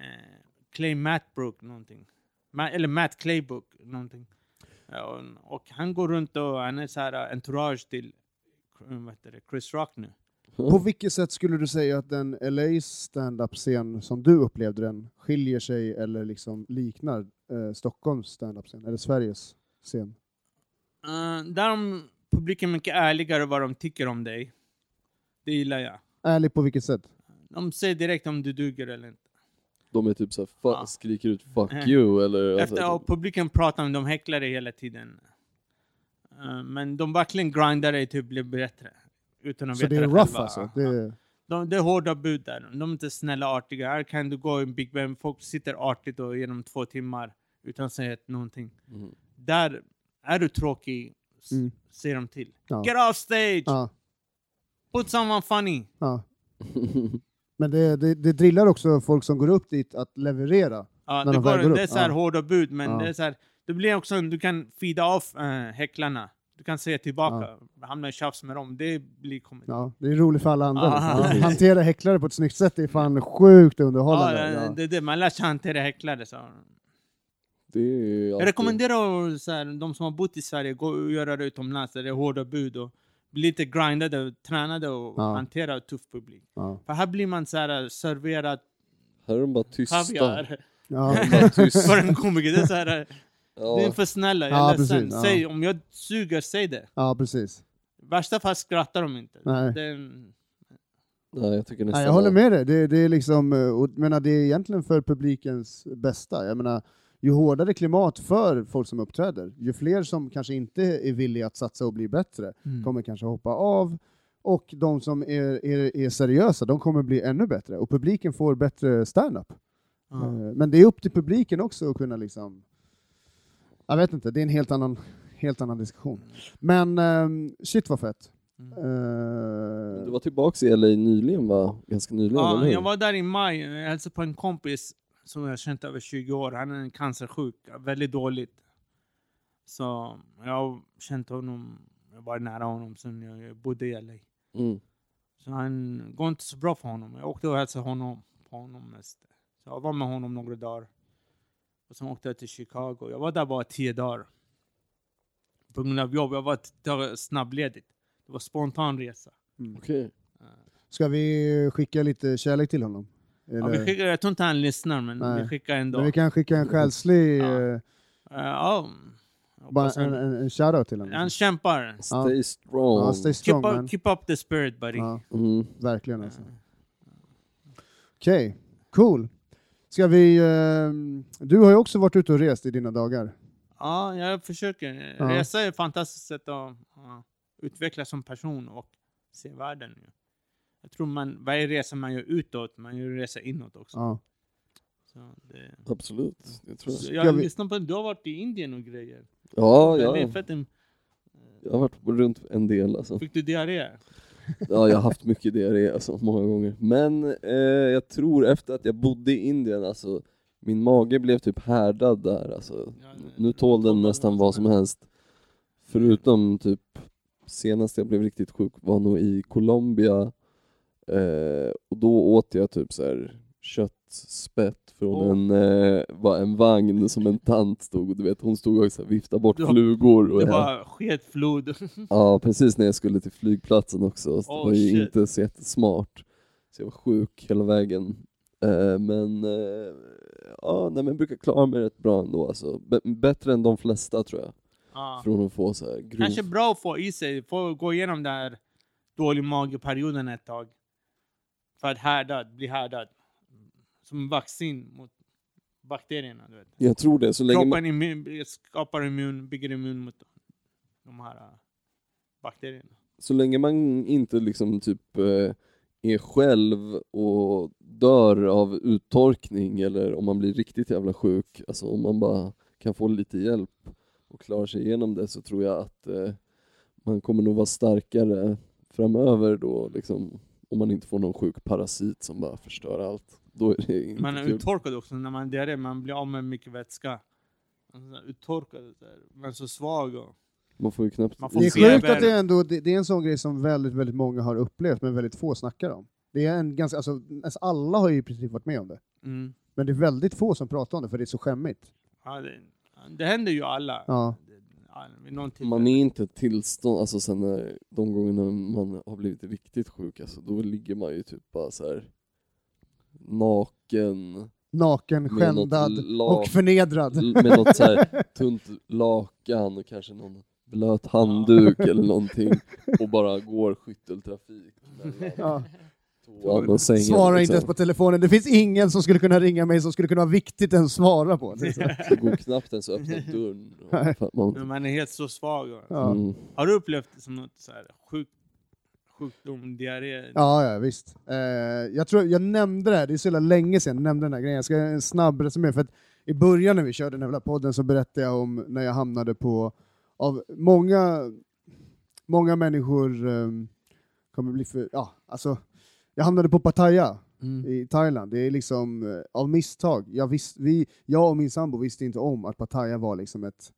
Clay Matbrook någonting. Ma eller Matt Claybook någonting. Och, han går runt och han är så här uh, entourage till vad heter det, Chris Rock nu. På vilket sätt skulle du säga att den LA stand-up-scen som du upplevde den skiljer sig eller liksom liknar eh, Stockholms stand-up-scen, eller Sveriges scen? Uh, där är publiken mycket ärligare vad de tycker om dig. Det gillar jag. Ärlig på vilket sätt? De säger direkt om du duger eller inte. De är typ såhär, skriker ut 'fuck Eh. you' eller... Efter alltså, och publiken pratar om de häcklar dig hela tiden. Eh, men de verkligen grindar dig till att bli bättre. Utan att Så veta det är rough själva. alltså? Det är, De, det är hårda bud där. De är inte snälla artiga. Här kan du gå i en Big Ben, folk sitter artigt och genom två timmar utan att säga någonting. Mhm. Där är du tråkig, Mm. säger de till. Ja. Get off stage! ja, Put someone funny! ja. Men det, det, det drillar också folk som går upp dit att leverera. Ja, När det, de går, går upp, det är så här ja. hårda bud, men Ja. det är så här, det blir också, du kan feeda off äh, häcklarna. Du kan säga tillbaka, hamna i tjafs med dem. Det blir komedi. Ja, det är roligt för alla andra. Ja. Ja. Hantera häcklare på ett snyggt sätt det är fan sjukt Ja, underhållande. det, Ja. det, det, man lär sig hantera häcklare. Så. det är ju Jag alltid- rekommenderar så här, de som har bott i Sverige, gå och göra det utomlands där det är hårda bud och lite grindade, tränade och Ja. hantera tuff publik. Ja. För här blir man så här serverad Här är de bara tysta. kaviar Ja. Tyst. för en komiker. Det är så här, Ja. det är för snälla, jag Ja, är ledsen. precis, ja. Säg, om jag suger, säg det. ja, precis. I värsta fall skrattar de inte. Nej. Det är en- Nej, jag tycker nästan Nej, jag håller med dig. Det, det, är liksom, eh, och, menar, det är egentligen för publikens bästa. Jag menar, ju hårdare klimat för folk som uppträder, ju fler som kanske inte är villiga att satsa och bli bättre Mm. kommer kanske hoppa av. Och de som är, är, är seriösa, de kommer bli ännu bättre. Och publiken får bättre stand-up. Eh, Men det är upp till publiken också att kunna liksom... Jag vet inte, det är en helt annan, helt annan diskussion. Men ehm, shit vad fett. Mm. Eh, Du var tillbaks i LA nyligen va? Ganska nyligen, Ja, jag var där i maj, jag hälsade på en kompis som jag har känt över 20 år. Han är en cancersjuk, väldigt dåligt. Så jag har känt honom, jag var nära honom sen jag bodde i LA. Mm. Så han går inte så bra för honom. Jag åkte och hälsade honom, på honom mest. Så jag var med honom några dagar. Och sen åkte jag till Chicago. Jag var där bara tio dagar. På grund av jobb. Jag var snabbledigt. Det var spontan resa. Okej. Ska vi skicka lite kärlek till honom? Ja, vi skickar, jag tror inte han lyssnar, men Nej. vi skickar ändå. Men vi kan skicka en själslig, Ja. Eh, ja, jag bara en, en, en shoutout till honom. han kämpar. Stay strong. Ja, stay Keep strong man. up, keep up the spirit buddy. Ja, Mm. verkligen alltså. Okej, cool. Ska vi, ehm, du har ju också varit ute och rest i dina dagar. Ja, jag försöker. Ja. Resa är ett fantastiskt sätt att ja, utvecklas som person och se världen. Jag tror man, varje resa man gör utåt, man gör resa inåt också. Ja. Så det, Absolut, det tror så jag. jag vi- lyssnar på du har varit i Indien och grejer. Ja, Det är ja. fett, Jag har varit runt en del alltså. fick du diarré? Ja, jag har haft mycket diarré alltså, många gånger. Men eh, jag tror efter att jag bodde i Indien, alltså, min mage blev typ härdad där. Alltså. Ja, Nu tål den nästan vad som helst. Förutom typ senast jag blev riktigt sjuk var nog i Colombia. Eh, och då åt jag typ så här köttspett från Åh. en, eh, en vagn som en tant stod och du vet hon stod och viftade bort Ja, flugor. Och Det var sketflod. Ja, precis när jag skulle till flygplatsen också. Så Oh, det var ju shit. inte så jättesmart. Så jag var sjuk hela vägen. Eh, men eh, ja, nej men jag brukar klara mig rätt bra ändå alltså. B- bättre än de flesta tror jag. Ja. Från att få så här grov... Kanske bra att få i sig, få gå igenom den här dålig mageperioden ett tag. För att härdad, bli härdad. Som vaccin mot bakterierna. Du vet. Jag tror det, så länge. Kroppen immun, skapar immun, bygger immun mot de här äh, bakterierna. Så länge man inte liksom typ eh, är själv och dör av uttorkning eller om man blir riktigt jävla sjuk, alltså om man bara kan få lite hjälp och klara sig igenom det så tror jag att eh, man kommer nog vara starkare framöver då liksom om man inte får någon sjuk parasit som bara förstör allt. Då är det inte Man är kul. uttorkad också när man är diarré, man blir av med mycket vätska. Man är Uttorkad, men så svag. Och, Man får ju knappt... Man får Det är sjukt att det är, ändå, det, det är en sån grej som väldigt, väldigt många har upplevt, men väldigt få snackar om. Det är en ganska, alltså, nästan alla har ju i princip varit med om det. mm. Men det är väldigt få som pratar om det, för det är så skämmigt. ja, det, det händer ju alla. Ja. Man är inte tillstånd, alltså sen när, de gångerna man har blivit riktigt sjuk, alltså, då ligger man ju typ bara så här naken Naken, Med något skändad och förnedrad. med något så här tunt lakan och kanske någon blöt handduk eller någonting och bara går skytteltrafik Ja. Toan. Svara inte liksom. ens på telefonen. Det finns ingen som skulle kunna ringa mig som skulle kunna vara viktigt ens svara på. Så. Det går knappt ens att öppna dörren. Att man, Men man är helt så svag. Ja. mm. Har du upplevt det som något så här sjuk, sjukdom, diarré? Ja, ja visst. Eh, jag tror jag nämnde det här, det är så jävla länge sedan jag nämnde den här grejen. Jag ska göra en snabb resumé, för att i början när vi körde den här podden så berättade jag om när jag hamnade på, av många, många människor um, kommer bli för, ja, alltså, jag hamnade på Pattaya Mm. i Thailand. Det är liksom eh, av misstag. Jag, visst, vi, jag och min sambo visste inte om att Pattaya var liksom ett...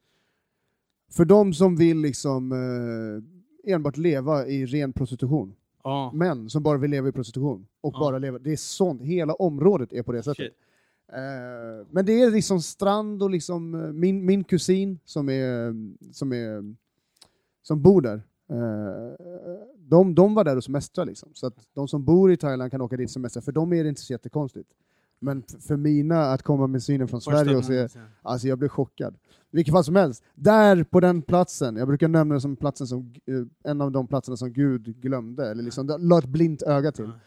För de som vill liksom eh, enbart leva i ren prostitution. Ja. Män som bara vill leva i prostitution. Och Ja. bara leva. Det är sånt. Hela området är på det sättet. Eh, men det är liksom strand och liksom eh, min, min kusin som är, som är som bor där. Eh, de, de var där och semestrade liksom. Så att de som bor i Thailand kan åka dit och semestra, för dem är det inte så jättekonstigt. Men för mina att komma med synen från Första Sverige och se, alltså jag blev chockad. I vilket fall som helst, där på den platsen, jag brukar nämna det som platsen som, eh, en av de platserna som Gud glömde, eller liksom la ett blint öga till. Ja.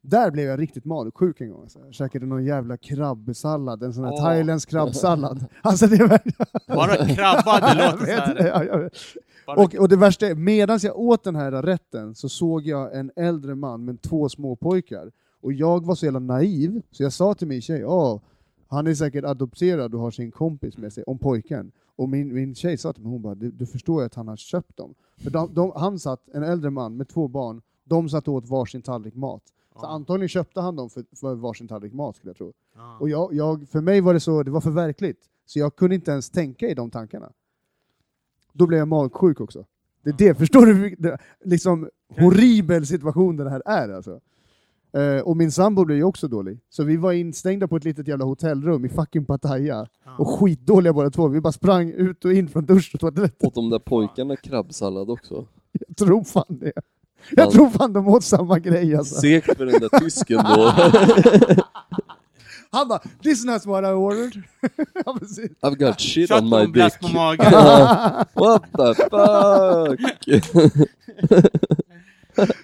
Där blev jag riktigt magsjuk en gång. Alltså. Jag käkade någon jävla krabbsallad, en sån här Åh. thailändsk krabbsallad. Alltså det var... Bara krabba, det låter så här. ja. Bara, Och, och det värsta är, medan jag åt den här rätten så såg jag en äldre man med två små pojkar. Och jag var så jävla naiv, så jag sa till min tjej, Åh, han är säkert adopterad och har sin kompis med sig, om pojken. Och min, min tjej sa till mig, hon bara, du, du förstår ju att han har köpt dem. För de, de, han satt, en äldre man med två barn, de satt åt varsin tallrik mat. Så Ja. antagligen köpte han dem för, för varsin tallrik mat skulle jag tro. ja. Och jag, jag, för mig var det så, det var för verkligt. Så jag kunde inte ens tänka i de tankarna. Då blev jag magsjuk också. Det är det, förstår du? Det, liksom horribel situation det här är alltså. Eh, och min sambo blev ju också dålig. Så vi var instängda på ett litet jävla hotellrum i fucking Pattaya. Ja. Och skitdåliga båda två. Vi bara sprang ut och in från dusch och toalett. Åt de där pojkarna krabbsallad också? Jag tror fan det. Jag tror fan de åt samma grej alltså. Segt för den där tysken då. Han bara, this is not what I ordered. Ja, precis. I've got shit Kött on my dick. på magen. What the fuck?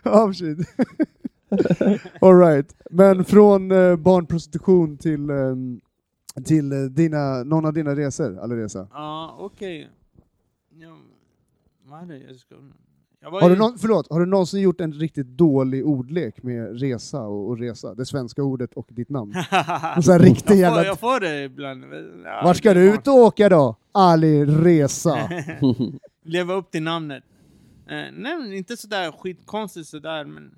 Oh shit. All right. Men från eh, barnprostitution till, eh, till eh, dina, någon av dina resor, Alireza. Ja, okej. Ja, vad är det jag ska... Har du, någon, förlåt, har du någonsin gjort en riktigt dålig ordlek med resa och, och resa? Det svenska ordet och ditt namn. Sån här riktig jag, jävla... får, jag får det ibland. Ja, Vart ska du ut och åka då? Ali Resa. Leva upp till namnet. Eh, nej, inte sådär skitkonstigt sådär, men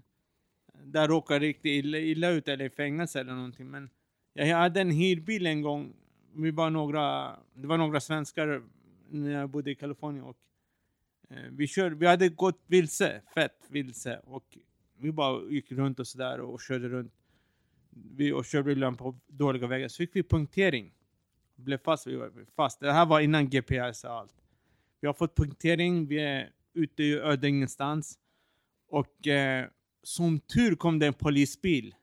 där råkar riktigt illa, illa ut eller i fängelse eller någonting. Men jag hade en hyrbil en gång. Vi var några, det var några svenskar när jag bodde i Kalifornien och Eh, vi, kör, vi hade gått vilse, fett vilse och vi bara gick runt och sådär och körde runt. Vi och körde ibland på dåliga vägar. Så fick vi punktering. Blev fast, vi var fast. Det här var innan GPS och allt. Vi har fått punktering, vi är ute i öde ingenstans. Och eh, som tur kom det en polisbil.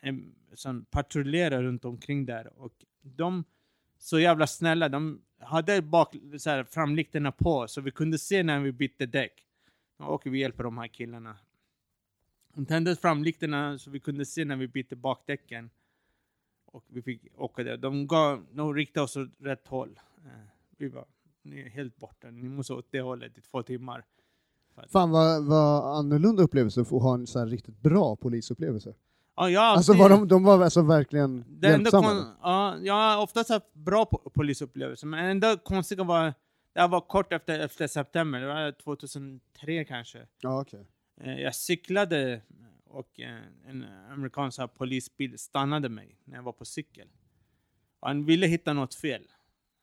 en, som patrullerar runt omkring där. Och de, så jävla snälla, de hade bak, så här, framlyktorna på så vi kunde se när vi bytte däck. Och vi hjälper de här killarna. De tände framlyktorna så vi kunde se när vi bytte bakdäcken. Och vi fick åka där. De, gav, de riktade oss åt rätt håll. Eh, vi var ni är helt borta, ni måste åt det hållet i två timmar. Fan vad, vad annorlunda upplevelse att få ha en så här riktigt bra polisupplevelse. Ja, jag Alltså alltid- var de, de var alltså verkligen Det hjälpsamma? kon- ja, jag har oftast haft bra po- polisupplevelser, men enda konstiga var, det var kort efter, efter september, det var 2003 kanske. Ja, okej. Eh, Jag cyklade och eh, en amerikansk polisbil stannade mig när jag var på cykel. Och han ville hitta något fel.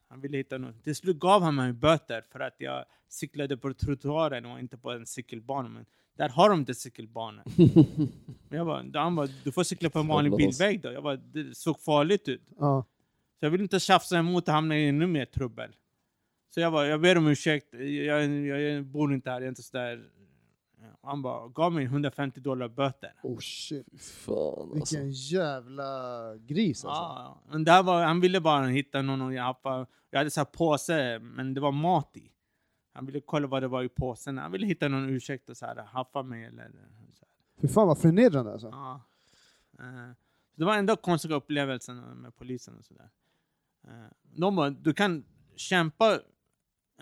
Han ville hitta något. Till slut gav han mig böter för att jag cyklade på trottoaren och inte på en cykelbana. Men där har de inte cykelbanor. Men jag bara, han bara, du får cykla på en vanlig bilväg då. Jag bara, det såg farligt ut. Ja. Så jag vill inte tjafsa emot och hamna i ännu mer trubbel. Så jag bara, jag ber om ursäkt, jag, jag, jag bor inte här, jag är inte sådär... Han bara, gav mig 150 dollar böter. Oh shit. Fan alltså. Vilken jävla gris alltså. Ja, men där var, han ville bara hitta någon och happa. Jag hade så här påse, men det var mat i. Han ville kolla vad det var i påsen. Han ville hitta någon ursäkt och så här, haffa mig eller så här. Fy fan vad förnedrande alltså. Ja. Eh, det var ändå konstiga upplevelsen med polisen och sådär. Uh, de bara, du kan kämpa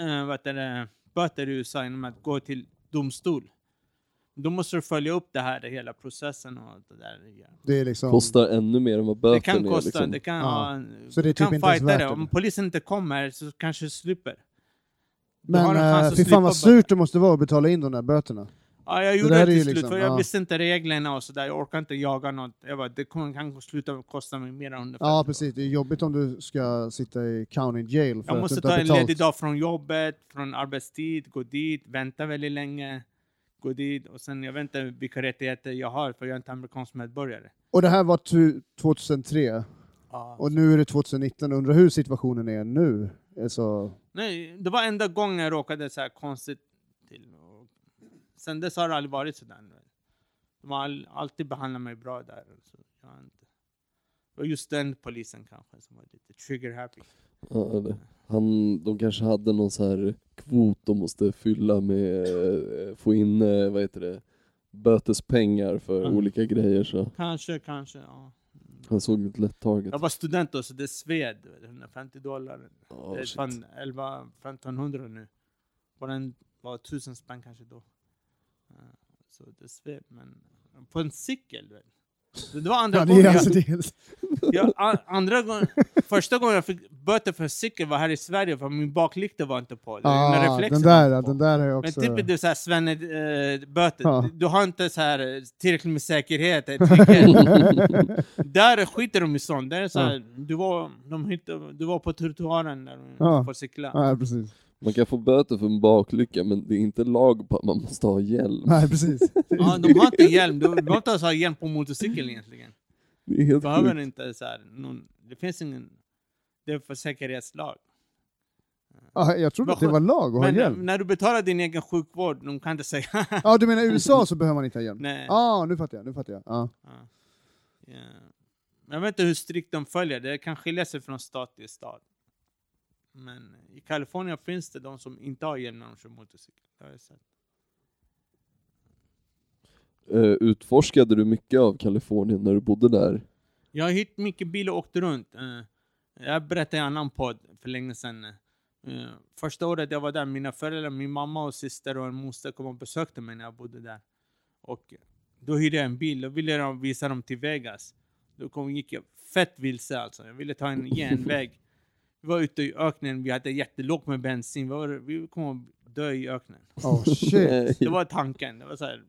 uh, vad det, böter i USA genom att gå till domstol. Då måste du följa upp det här, hela processen och det där. Det är liksom... Kostar ännu mer än vad böten Det kan är. kosta, liksom. det kan Ja. Så det är du kan typ inte fighta det. Om polisen inte kommer så kanske du slipper. Men att fy fan vad surt det måste vara att betala in de där böterna. Ja, jag Det gjorde det ju till slut, liksom, för jag ja. visste inte reglerna och sådär. Jag orkar inte jaga något. Jag bara, det kan sluta kosta mig mer än 150 Ja precis, det är jobbigt om du ska sitta i county jail för Jag att måste du ta en ledig dag från jobbet, från arbetstid, gå dit, vänta väldigt länge, gå dit och sen jag vet inte vilka rättigheter jag har för jag är inte amerikansk medborgare. Och det här var tu- 2003, Ja. och nu är det 2019. Undrar hur situationen är nu? Alltså, Nej, det var enda gången jag råkade så här konstigt till. Och sen dess har det aldrig varit sådär. De har all, alltid behandlat mig bra där. Så jag inte. Det var just den polisen kanske som var lite trigger happy. Ja, eller, han, de kanske hade någon så här kvot de måste fylla med, eh, få in, eh, vad heter det, bötespengar för Mm. olika grejer så Kanske, kanske. Ja. Han såg ett lätt target. Jag var student då, så det sved. 150 dollar. Ja, det är fan 11 1500 nu. Bara en, var 1000 spänn kanske då. Ja, Så det sved, men på en cykel. du vet. Det var andra gången jag, alltså jag, andra gången, första gången jag fick böter för cykel var här i Sverige för min baklykta var inte på. Ah, den där, på. den där är Men också... typ det är såhär svenne äh, böter. Ja. Du, du har inte så här eh, tillräckligt med säkerhet. eh. Där skiter de i sånt. Där är så här, du, var, de hittade, du var på trottoaren där du Ja. får cykla. Ja, precis. Man kan få böter för en baklycka men det är inte lag på att man måste ha hjälm. Nej, precis. Ja, de har inte hjälm. Du behöver inte ens ha hjälm på motorcykeln egentligen. Det är helt behöver sjukt. inte så här, någon, det finns ingen... Det är för säkerhetslag. Ja, jag trodde att det var lag att ha Men hjälm. när du betalar din egen sjukvård, de kan inte säga... Ja, du menar i USA så behöver man inte ha hjälm? Nej. Ja, ah, nu fattar jag. Nu fattar jag. Ja. Ja. Ja. Jag vet inte hur strikt de följer, det kan skilja sig från stad till stad. Men i Kalifornien finns det de som inte har hjälm när de kör motorcykel. Det har jag sett. Eh, utforskade du mycket av Kalifornien när du bodde där? Jag har hyrt mycket bil och åkt runt. Eh, Jag berättade i en annan podd för länge sedan. Eh, Första året jag var där, mina föräldrar, min mamma och syster och en moster kom och besökte mig när jag bodde där. Och då hyrde jag en bil, då ville jag visa dem till Vegas. Då kom, gick jag fett vilse alltså. Jag ville ta en genväg. Vi var ute i öknen, vi hade jättelågt med bensin. Vi, var, vi kom att dö i öknen. Oh shit. Det var tanken. Det var så här,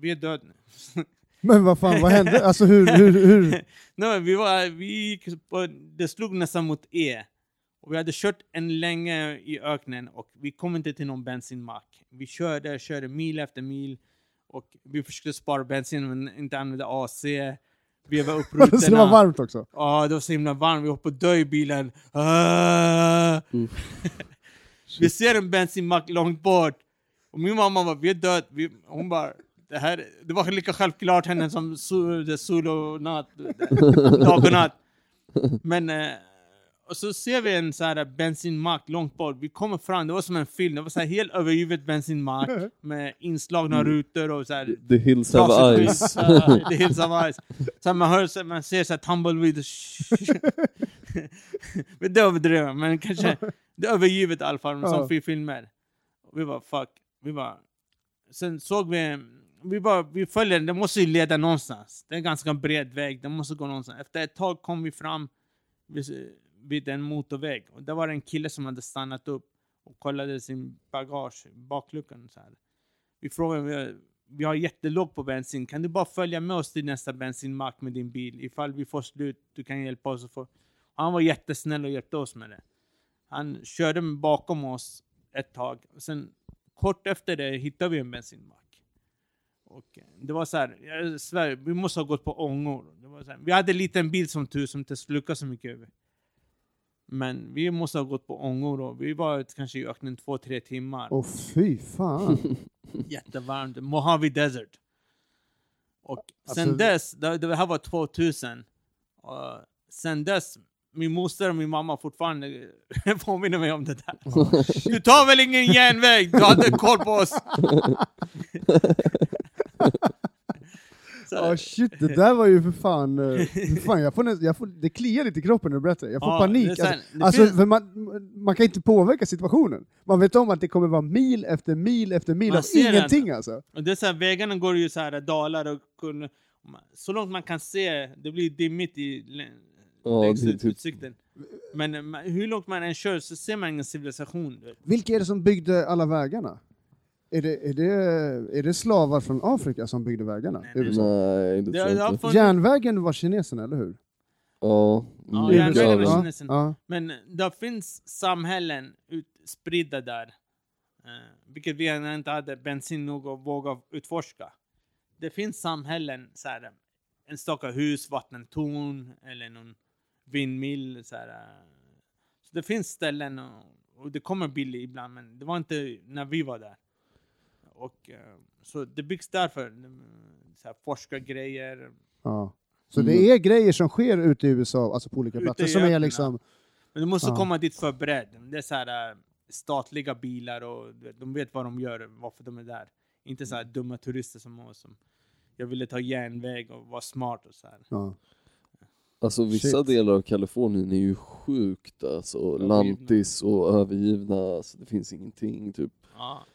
vi är döda nu. Men vad fan, vad hände? Alltså hur, hur, hur? Nej, vi, var, vi på, det slog nästan mot E. Och vi hade kört en länge i öknen och vi kom inte till någon bensinmack. Vi körde, körde mil efter mil. Och vi försökte spara bensin men inte använda AC. Vi var upp Så det var rutorna. varmt också? Ja, det var så himla varmt. Vi att dö i bilen. Ah! vi ser en bensinmack långt bort. Och min mamma bara, vi är död. Vi, hon bara, det, här, det var lika självklart henne som sol, sol och natt, dag och natt. Men, eh, och så ser vi en så här bensinmack långt bort. Vi kommer fram, det var som en film. Det var så här helt övergivet bensinmack med inslagna rutor och så här The hills eyes. skit. Ja, The hills have eyes. Så man, hör, så man ser så här tumbleweed. Men det överdrev men kanske det är övergivet i alla fall, Ja. som filmer. Vi var fuck, vi var... Sen såg vi, vi, bara, vi följer, det måste ju leda någonstans. Det är en ganska bred väg, det måste gå någonstans. Efter ett tag kom vi fram vid, vid en motorväg. Och där var det en kille som hade stannat upp och kollade sin bagage, bakluckan. Så här. Vi frågade, vi, vi har jättelåg på bensin, kan du bara följa med oss till nästa bensinmack med din bil? Ifall vi får slut, du kan hjälpa oss. att få... Han var jättesnäll och hjälpte oss med det. Han körde bakom oss ett tag. Sen kort efter det hittade vi en bensinmack. Och eh, det var så här, jag svär, vi måste ha gått på ångor. Det var så här, vi hade en liten bil som tur som inte slukade så mycket över. Men vi måste ha gått på ångor och vi var kanske i öknen två, tre timmar. Åh fy fan. Jättevarmt. Mojave Desert. Och sen Alltså- dess, det, det här var 2000. Och sen dess, min moster och min mamma fortfarande påminner mig om det där. Du tar väl ingen järnväg? Du hade koll på oss. Ja shit, det där var ju för fan... eh, för fan jag får, jag får, det kliar lite i kroppen när du berättar. Jag får Ja, panik. alltså, det alltså, finns- man, man kan inte påverka situationen. Man vet om att det kommer vara mil efter mil efter mil Man av ingenting alltså. och det är så här, vägarna går ju så här dalar och kun, så långt man kan se, det blir dimmigt i längs ut- typ- utsikten. Men hur långt man än kör så ser man ingen civilisation. Vilka är det som byggde alla vägarna? Är det, är det, är det slavar från Afrika som byggde vägarna? Nej, USA? Nej, det Det, tror jag har inte. funnits- Järnvägen var kineserna, eller hur? Ja, Ja, mycket järnvägen är det. ja, kinesen. ja. Men det finns samhällen utspridda där, eh, vilket vi inte hade bensin nog att våga utforska. Det finns samhällen, så här, enstaka hus, vattentorn eller någon vindmill. Så, här, eh. så det finns ställen och, och det kommer billigt ibland, men det var inte när vi var där. Och, eh, så det byggs därför, eh, så här, forskargrejer. ja. Så Mm. det är grejer som sker ute i USA, alltså på olika Ute platser, som är liksom... Men du måste Ja. komma dit förberedd. Det är så här, äh, statliga bilar och de vet vad de gör, varför de är där. Inte så här dumma turister som oss. Som jag ville ta järnväg och vara smart och så här. Ja. Alltså vissa Shit. delar av Kalifornien är ju sjukt alltså. Lantis och övergivna, alltså, det finns ingenting typ. Ja.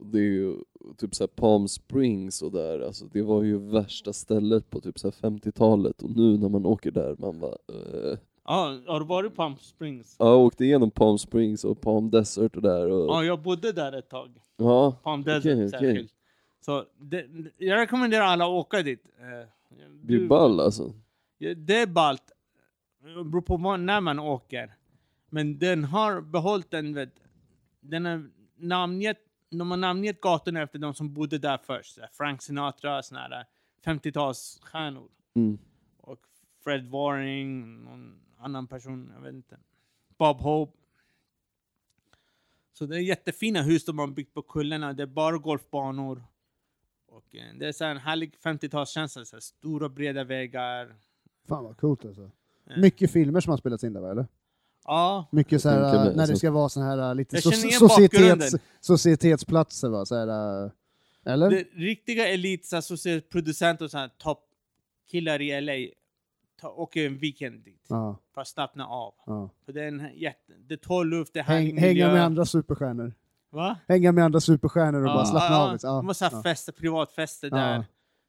Det är ju typ såhär Palm Springs och där, alltså det var ju värsta stället på typ såhär 50-talet och nu när man åker där, man bara eh. Ja, har du varit på Palm Springs? Ja, jag åkte igenom Palm Springs och Palm Desert och där och Ja, jag bodde där ett tag. ja, Palm Desert okej. särskilt. Så det, jag rekommenderar alla att åka dit. Eh, det är ball alltså. Det är ballt. Det beror på när man åker. Men den har behållit den, vet, den är namngett, de har namngett gatorna efter de som bodde där först. Frank Sinatra, såna här 50-talsstjärnor. Mm. Och Fred Waring, någon annan person, jag vet inte. Bob Hope. Så det är jättefina hus de har byggt på kullarna. Det är bara golfbanor. Och eh, det är så en härlig 50-talskänsla. så här Stora breda vägar. Fan vad coolt alltså. Ja. Mycket filmer som har spelats in där va, eller? Ja, Mycket så här, mig, när det ska vara såna här äh, lite so societets, societetsplatser va? Så här, äh, eller? det riktiga elit, så här, så ser producenter och så här toppkillar i LA ta, åker en weekend dit Ja, för att slappna av. ja. För det är en jätte, det tål luft, det Häng, hänga med andra superstjärnor. Va? Hänga med andra superstjärnor och Ja, bara slappna ja, av. liksom. Ja, De har så här ja. fester, privatfester Ja. där.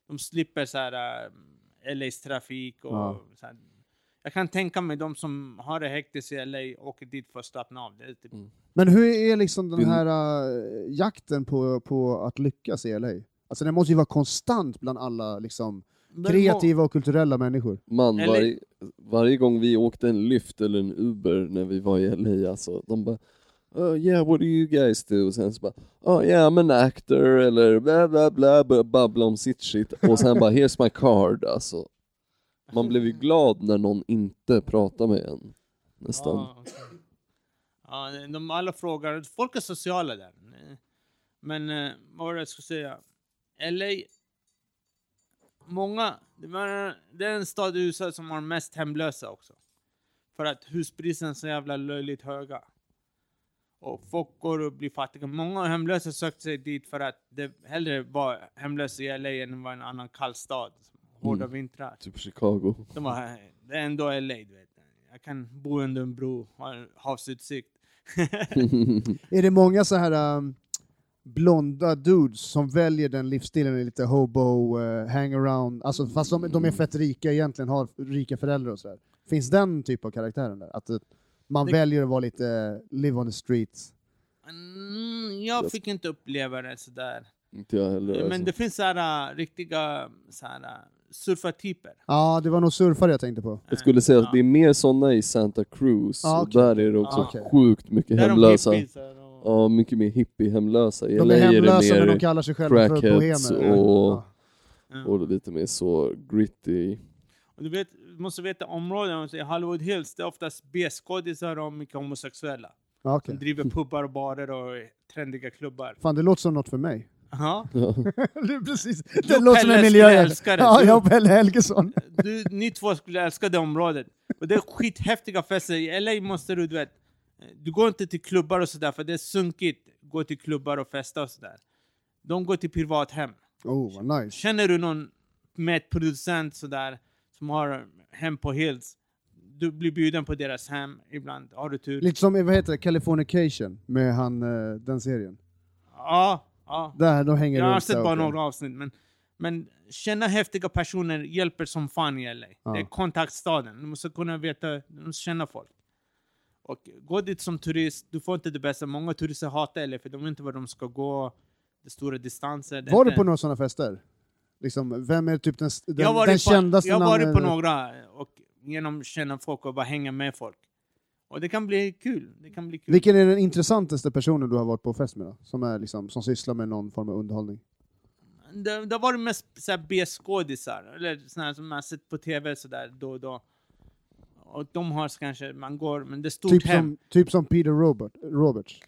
De slipper så här äh, LAs trafik och Ja. så här. Jag kan tänka mig de som har det hektiskt i LA åker dit för att slappna av. Det är typ, Men hur är liksom den här äh, jakten på, på att lyckas i LA? Alltså den måste ju vara konstant bland alla liksom, kreativa och kulturella människor. Man, Eller- varje, varje gång vi åkte en Lyft eller en Uber när vi var i LA, alltså, de bara oh, yeah, what do you guys do? Och sen så bara, oh yeah, I'm an actor, eller bla bla bla, bla babbla om sitt shit. Och sen bara, here's my card, alltså. Man blev ju glad när någon inte pratade med en. Nästan. Ja, okay. ja, de alla frågar. Folk är sociala där. Men eh, vad var det jag skulle säga? LA många, det, det är en stad i USA som har mest hemlösa också. För att huspriserna är så jävla löjligt höga. Och folk går och blir fattiga. Många hemlösa sökte sig dit för att det hellre var hemlösa i LA än var en annan kall stad. Hårda Mm. vintrar. Typ Chicago. De var, det är ändå LA, du vet. Jag kan bo under en bro, ha havsutsikt. Är det många så här um, blonda dudes som väljer den livsstilen, lite hobo, uh, hangaround, alltså fast de, de är fett rika egentligen, har rika föräldrar och sådär. Finns den typ av karaktären där? Att eh, man Det- väljer att vara lite eh, live on the streets? Mm, jag fick inte uppleva det sådär. Inte jag heller. Men alltså. det finns så här, äh, riktiga så här, äh, surfartyper. Ja, det var nog surfare jag tänkte på. Jag skulle säga Ja. att det är mer sådana i Santa Cruz, Ah, och okej. där är det också Ah, okej. sjukt mycket Där är de hemlösa. och- Ja, mycket mer hippie-hemlösa. I De LA är är det hemlösa mer men de kallar sig själva för bohemer. och- Ja. Ja. och lite mer så gritty. Och du, vet, måste veta områden, i Hollywood Hills, det är oftast B-skådisar och mycket homosexuella. Ja, okej. Som driver pubbar och barer och trendiga klubbar. Fan, det låter som något för mig. Ja. det precis. Det låter som en miljö. Ja, jag och Pelle Helgesson. Du, ni två skulle älska det området. Och det är skithäftiga fester. I LA måste du, du vet, du går inte till klubbar och sådär för det är sunkigt. Gå till klubbar och festa och sådär. De går till privathem. Oh, vad nice. Känner du någon mätproducent sådär som har hem på Hills? Du blir bjuden på deras hem ibland. Har du tur? Lite som, vad heter det, Californication med han, eh, den serien. Ja, ja. Där, de hänger Jag har sett bara några avsnitt. Men, men känna häftiga personer hjälper som fan i LA. Ja. Det är kontaktstaden. Du måste kunna veta, du måste känna folk. Och gå dit som turist, du får inte det bästa. Många turister hatar LA för de vet inte var de ska gå. Det stora distanser. Var du på några sådana fester? Liksom, vem är typ den, den, jag den på, kändaste Jag har varit på några och genom känna folk och bara hänga med folk. Och det kan bli kul. Det kan bli kul. Vilken är den intressantaste personen du har varit på fest med då? Som, är liksom, som sysslar med någon form av underhållning? Det, det har varit mest B-skådisar, eller såna här som man sett på tv sådär då och då. Och de har så kanske, man går, men det är stort Typ hem. som, typ som Peter Robert, Roberts.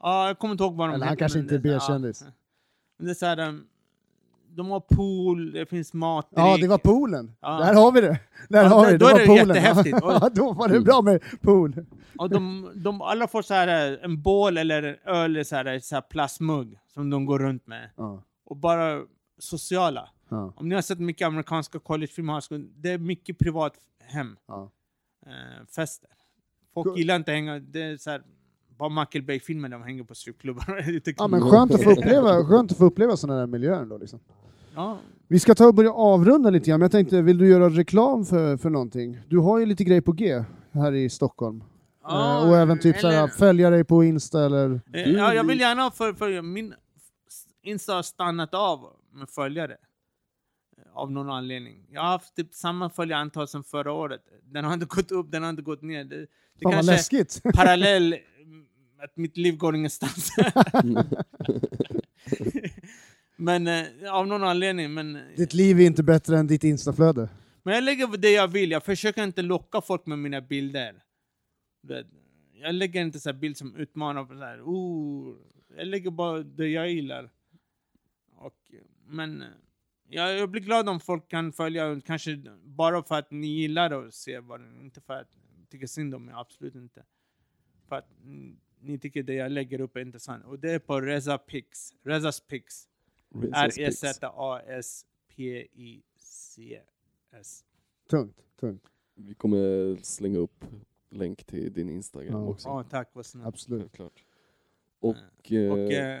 Ja, jag kommer inte ihåg vad de Eller han heter, kanske inte är det- B-kändis. Ja. Men det är så här, um, de har pool, det finns mat, Ja, det var poolen. Ja. Där har vi det. Där Ja, har vi det. då det är var det poolen. jättehäftigt. Ja, då var det bra med pool. Och de, de alla får så här uh, en bål eller en öl så här, så här plastmugg som de går runt med. Ja, Och bara sociala. Om ni har sett mycket amerikanska collegefilmer, det är mycket privat hem. eh, fester. Folk gillar inte att hänga, det är så här, bara Michael Bay-filmer där de hänger på strippklubbar. Lite ja, men skönt att få uppleva, skönt att få uppleva sådana där miljöer då liksom. ja. Vi ska ta och börja avrunda lite grann, men jag tänkte, vill du göra reklam för, för någonting? Du har ju lite grejer på G här i Stockholm. Ja, eh, och även typ eller- såhär, följa dig på Insta eller... Eh, ja, jag vill gärna för, för min Insta har stannat av med följare. Eh, Av någon anledning. Jag har haft typ samma följarantal som förra året. Den har inte gått upp, den har inte gått ner. Det, det Fan kanske läskigt! parallell, att mitt liv går ingenstans. men eh, av någon anledning. Men, Ditt liv är inte bättre än ditt Instaflöde. Men jag lägger det jag vill, jag försöker inte locka folk med mina bilder. Jag lägger inte så här bild som utmanar så här, oh, jag lägger bara det jag gillar. Och, men eh, jag, jag blir glad om folk kan följa, kanske bara för att ni gillar och ser vad inte för att tycka synd om mig, absolut inte. För att mm, ni tycker det jag lägger upp är intressant. Och det är på Reza Pix, Rezas Pix. Rezas Pix. R-E-Z-A-S-P-I-C-S. Tungt, tungt. Vi kommer slänga upp länk till din Instagram Ja. också. Ja, tack vad snällt. Absolut. Självklart. Och, eh, Och eh,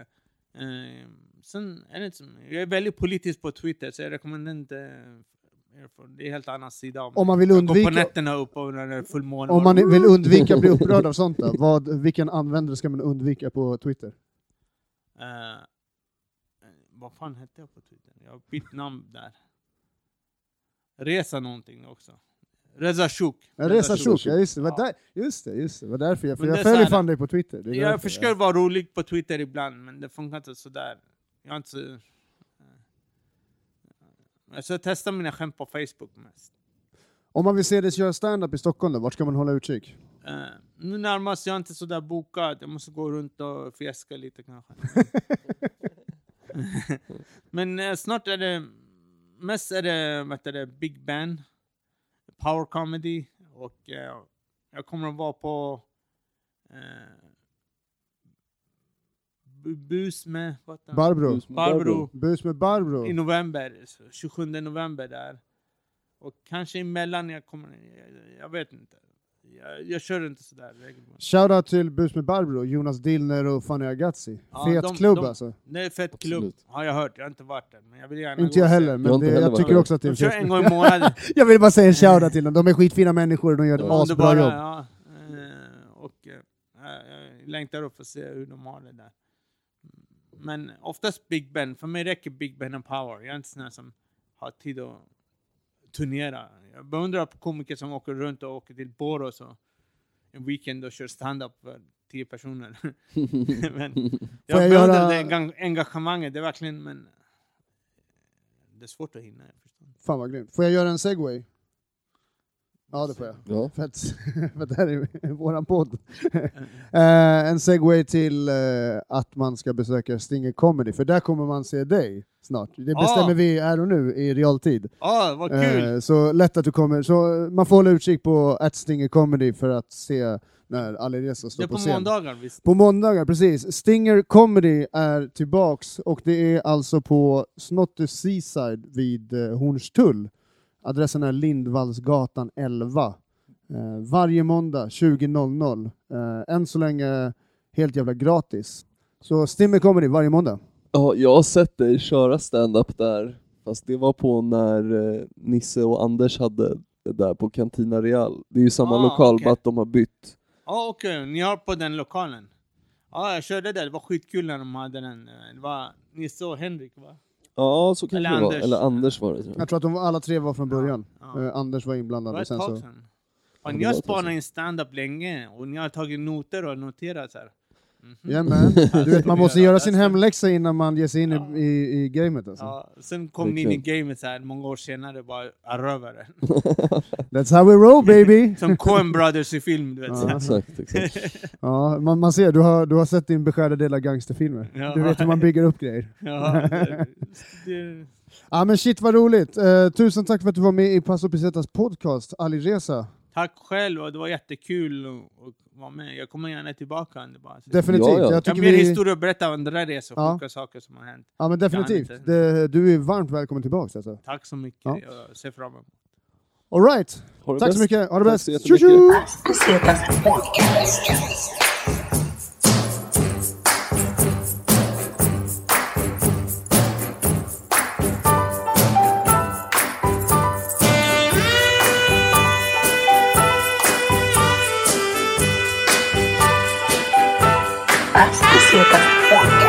eh, sen är det som, jag är väldigt politisk på Twitter så jag rekommenderar inte det är en helt annan sida Om mig. man vill går på undvika, nätterna upp och när det är fullmåne. om man vill undvika att bli upprörd av sånt då, vad, vilken användare ska man undvika på Twitter? Eh, vad fan hette jag på Twitter? Jag har bytt namn där. Resa någonting också. Reza Shuk. Reza Shuk. Ja just det, Ja. där, just det, just det, var därför jag, för Men det jag är följer fan dig på Twitter. Är Jag försöker vara rolig på Twitter ibland, men det funkar inte sådär. Jag har inte så... eh, Så jag testar mina skämt på Facebook mest. Om man vill se dig köra stand-up i Stockholm då, vart ska man hålla utkik? Eh, nu närmast jag är inte sådär bokad, jag måste gå runt och fjäska lite kanske. Men eh, snart är det mest är det, vad heter det Big Ben, Power Comedy och eh, jag kommer att vara på Bu- Bus med heter han? Barbro. Barbro Bus med Barbro. i november, så 27 november där. Och kanske emellan jag kommer, jag, jag vet inte. Jag, jag kör inte sådär regelbundet. Shoutout till Bus med Barbro, Jonas Dillner och Fanny Agazzi. Ja, Fet de- klubb de- alltså. Det är fett klubb, har jag hört. Jag har inte varit där, men jag vill gärna Inte jag och heller, Jag men inte det, heller jag tycker också att det är De kör fet. en gång i månaden. Jag vill bara säga en shoutout till dem. De är skitfina människor och de gör ett asbra jobb. Ja, eh, och eh, jag längtar upp för att se hur de har det där. Men oftast Big Ben. För mig räcker Big Ben och Power. Jag är inte sån som har tid att turnera. Jag beundrar på komiker som åker runt och åker till Borås och en weekend och kör stand-up för tio personer. men jag, jag beundrar göra- det enga- engagemanget. Det är verkligen, men det är svårt att hinna. Fan vad grymt. Får jag göra en segway? Ja det får jag. Ja. För att, för att det här är våran podd. Eh, en segway till eh, att man ska besöka Stinger Comedy, för där kommer man se dig snart. Det bestämmer Ah. vi här och nu i realtid. Ja, vad kul! Eh, så lätt att du kommer. Så man får hålla utkik på att Stinger Comedy för att se när Ali Reza det står är på på scen. måndagar visst? På måndagar, precis. Stinger Comedy är tillbaks och det är alltså på Snotty Seaside vid eh, Hornstull. Adressen är Lindvallsgatan 11. Eh, varje måndag 20.00. Eh, än så länge helt jävla gratis. Så Stinger Comedy varje måndag. Ja, jag har sett dig köra stand-up där, fast det var på när eh, Nisse och Anders hade det där på Cantina Real. Det är ju samma Ah, lokal, okej. bara att de har bytt. Ja, okej. Ni har på den lokalen? Ja, jag körde där. Det var skitkul när de hade den. Det var Nisse och Henrik, va? Ja, så kanske Eller det var. Anders. Eller Anders var det. tror jag. Jag tror att de alla tre var från början. Ja. Eh, Anders var Det inblandad. var Och ett sen tag så... sedan. Ja, Ja, ni det har var ett tag spanat sedan. in stand-up länge och ni har tagit noter och noterat så här. Mhm. Jajamän. Du vet, man måste göra sin hemläxa innan man ger sig in Ja. i, i, i gamet. Alltså. Ja, sen kom ni in i gamet så här många år senare, bara rövare. That's how we roll baby! Som Coen Brothers i film, du vet. Ja. Exakt, exakt. Ja, man, man ser, du har, du har sett din beskärda del av gangsterfilmer. Ja. Du vet hur man bygger upp grejer. Ja, det, det, Ja men shit vad roligt! Eh, tusen tack för att du var med i Paso Pesetas podcast, Ali Reza. tack själv, och det var jättekul vara med. Jag kommer gärna tillbaka. Det bara, Definitivt. Ja, ja. Jag Jag mer vi... historia att berätta om andra resor, Ja. sjuka saker som har hänt. Ja men definitivt. Det, du är varmt välkommen tillbaka alltså. Tack så mycket, Ja. jag ser fram emot. All right. Tack så bäst. mycket, ha det Tack bäst! så Tjo tjo! 哗。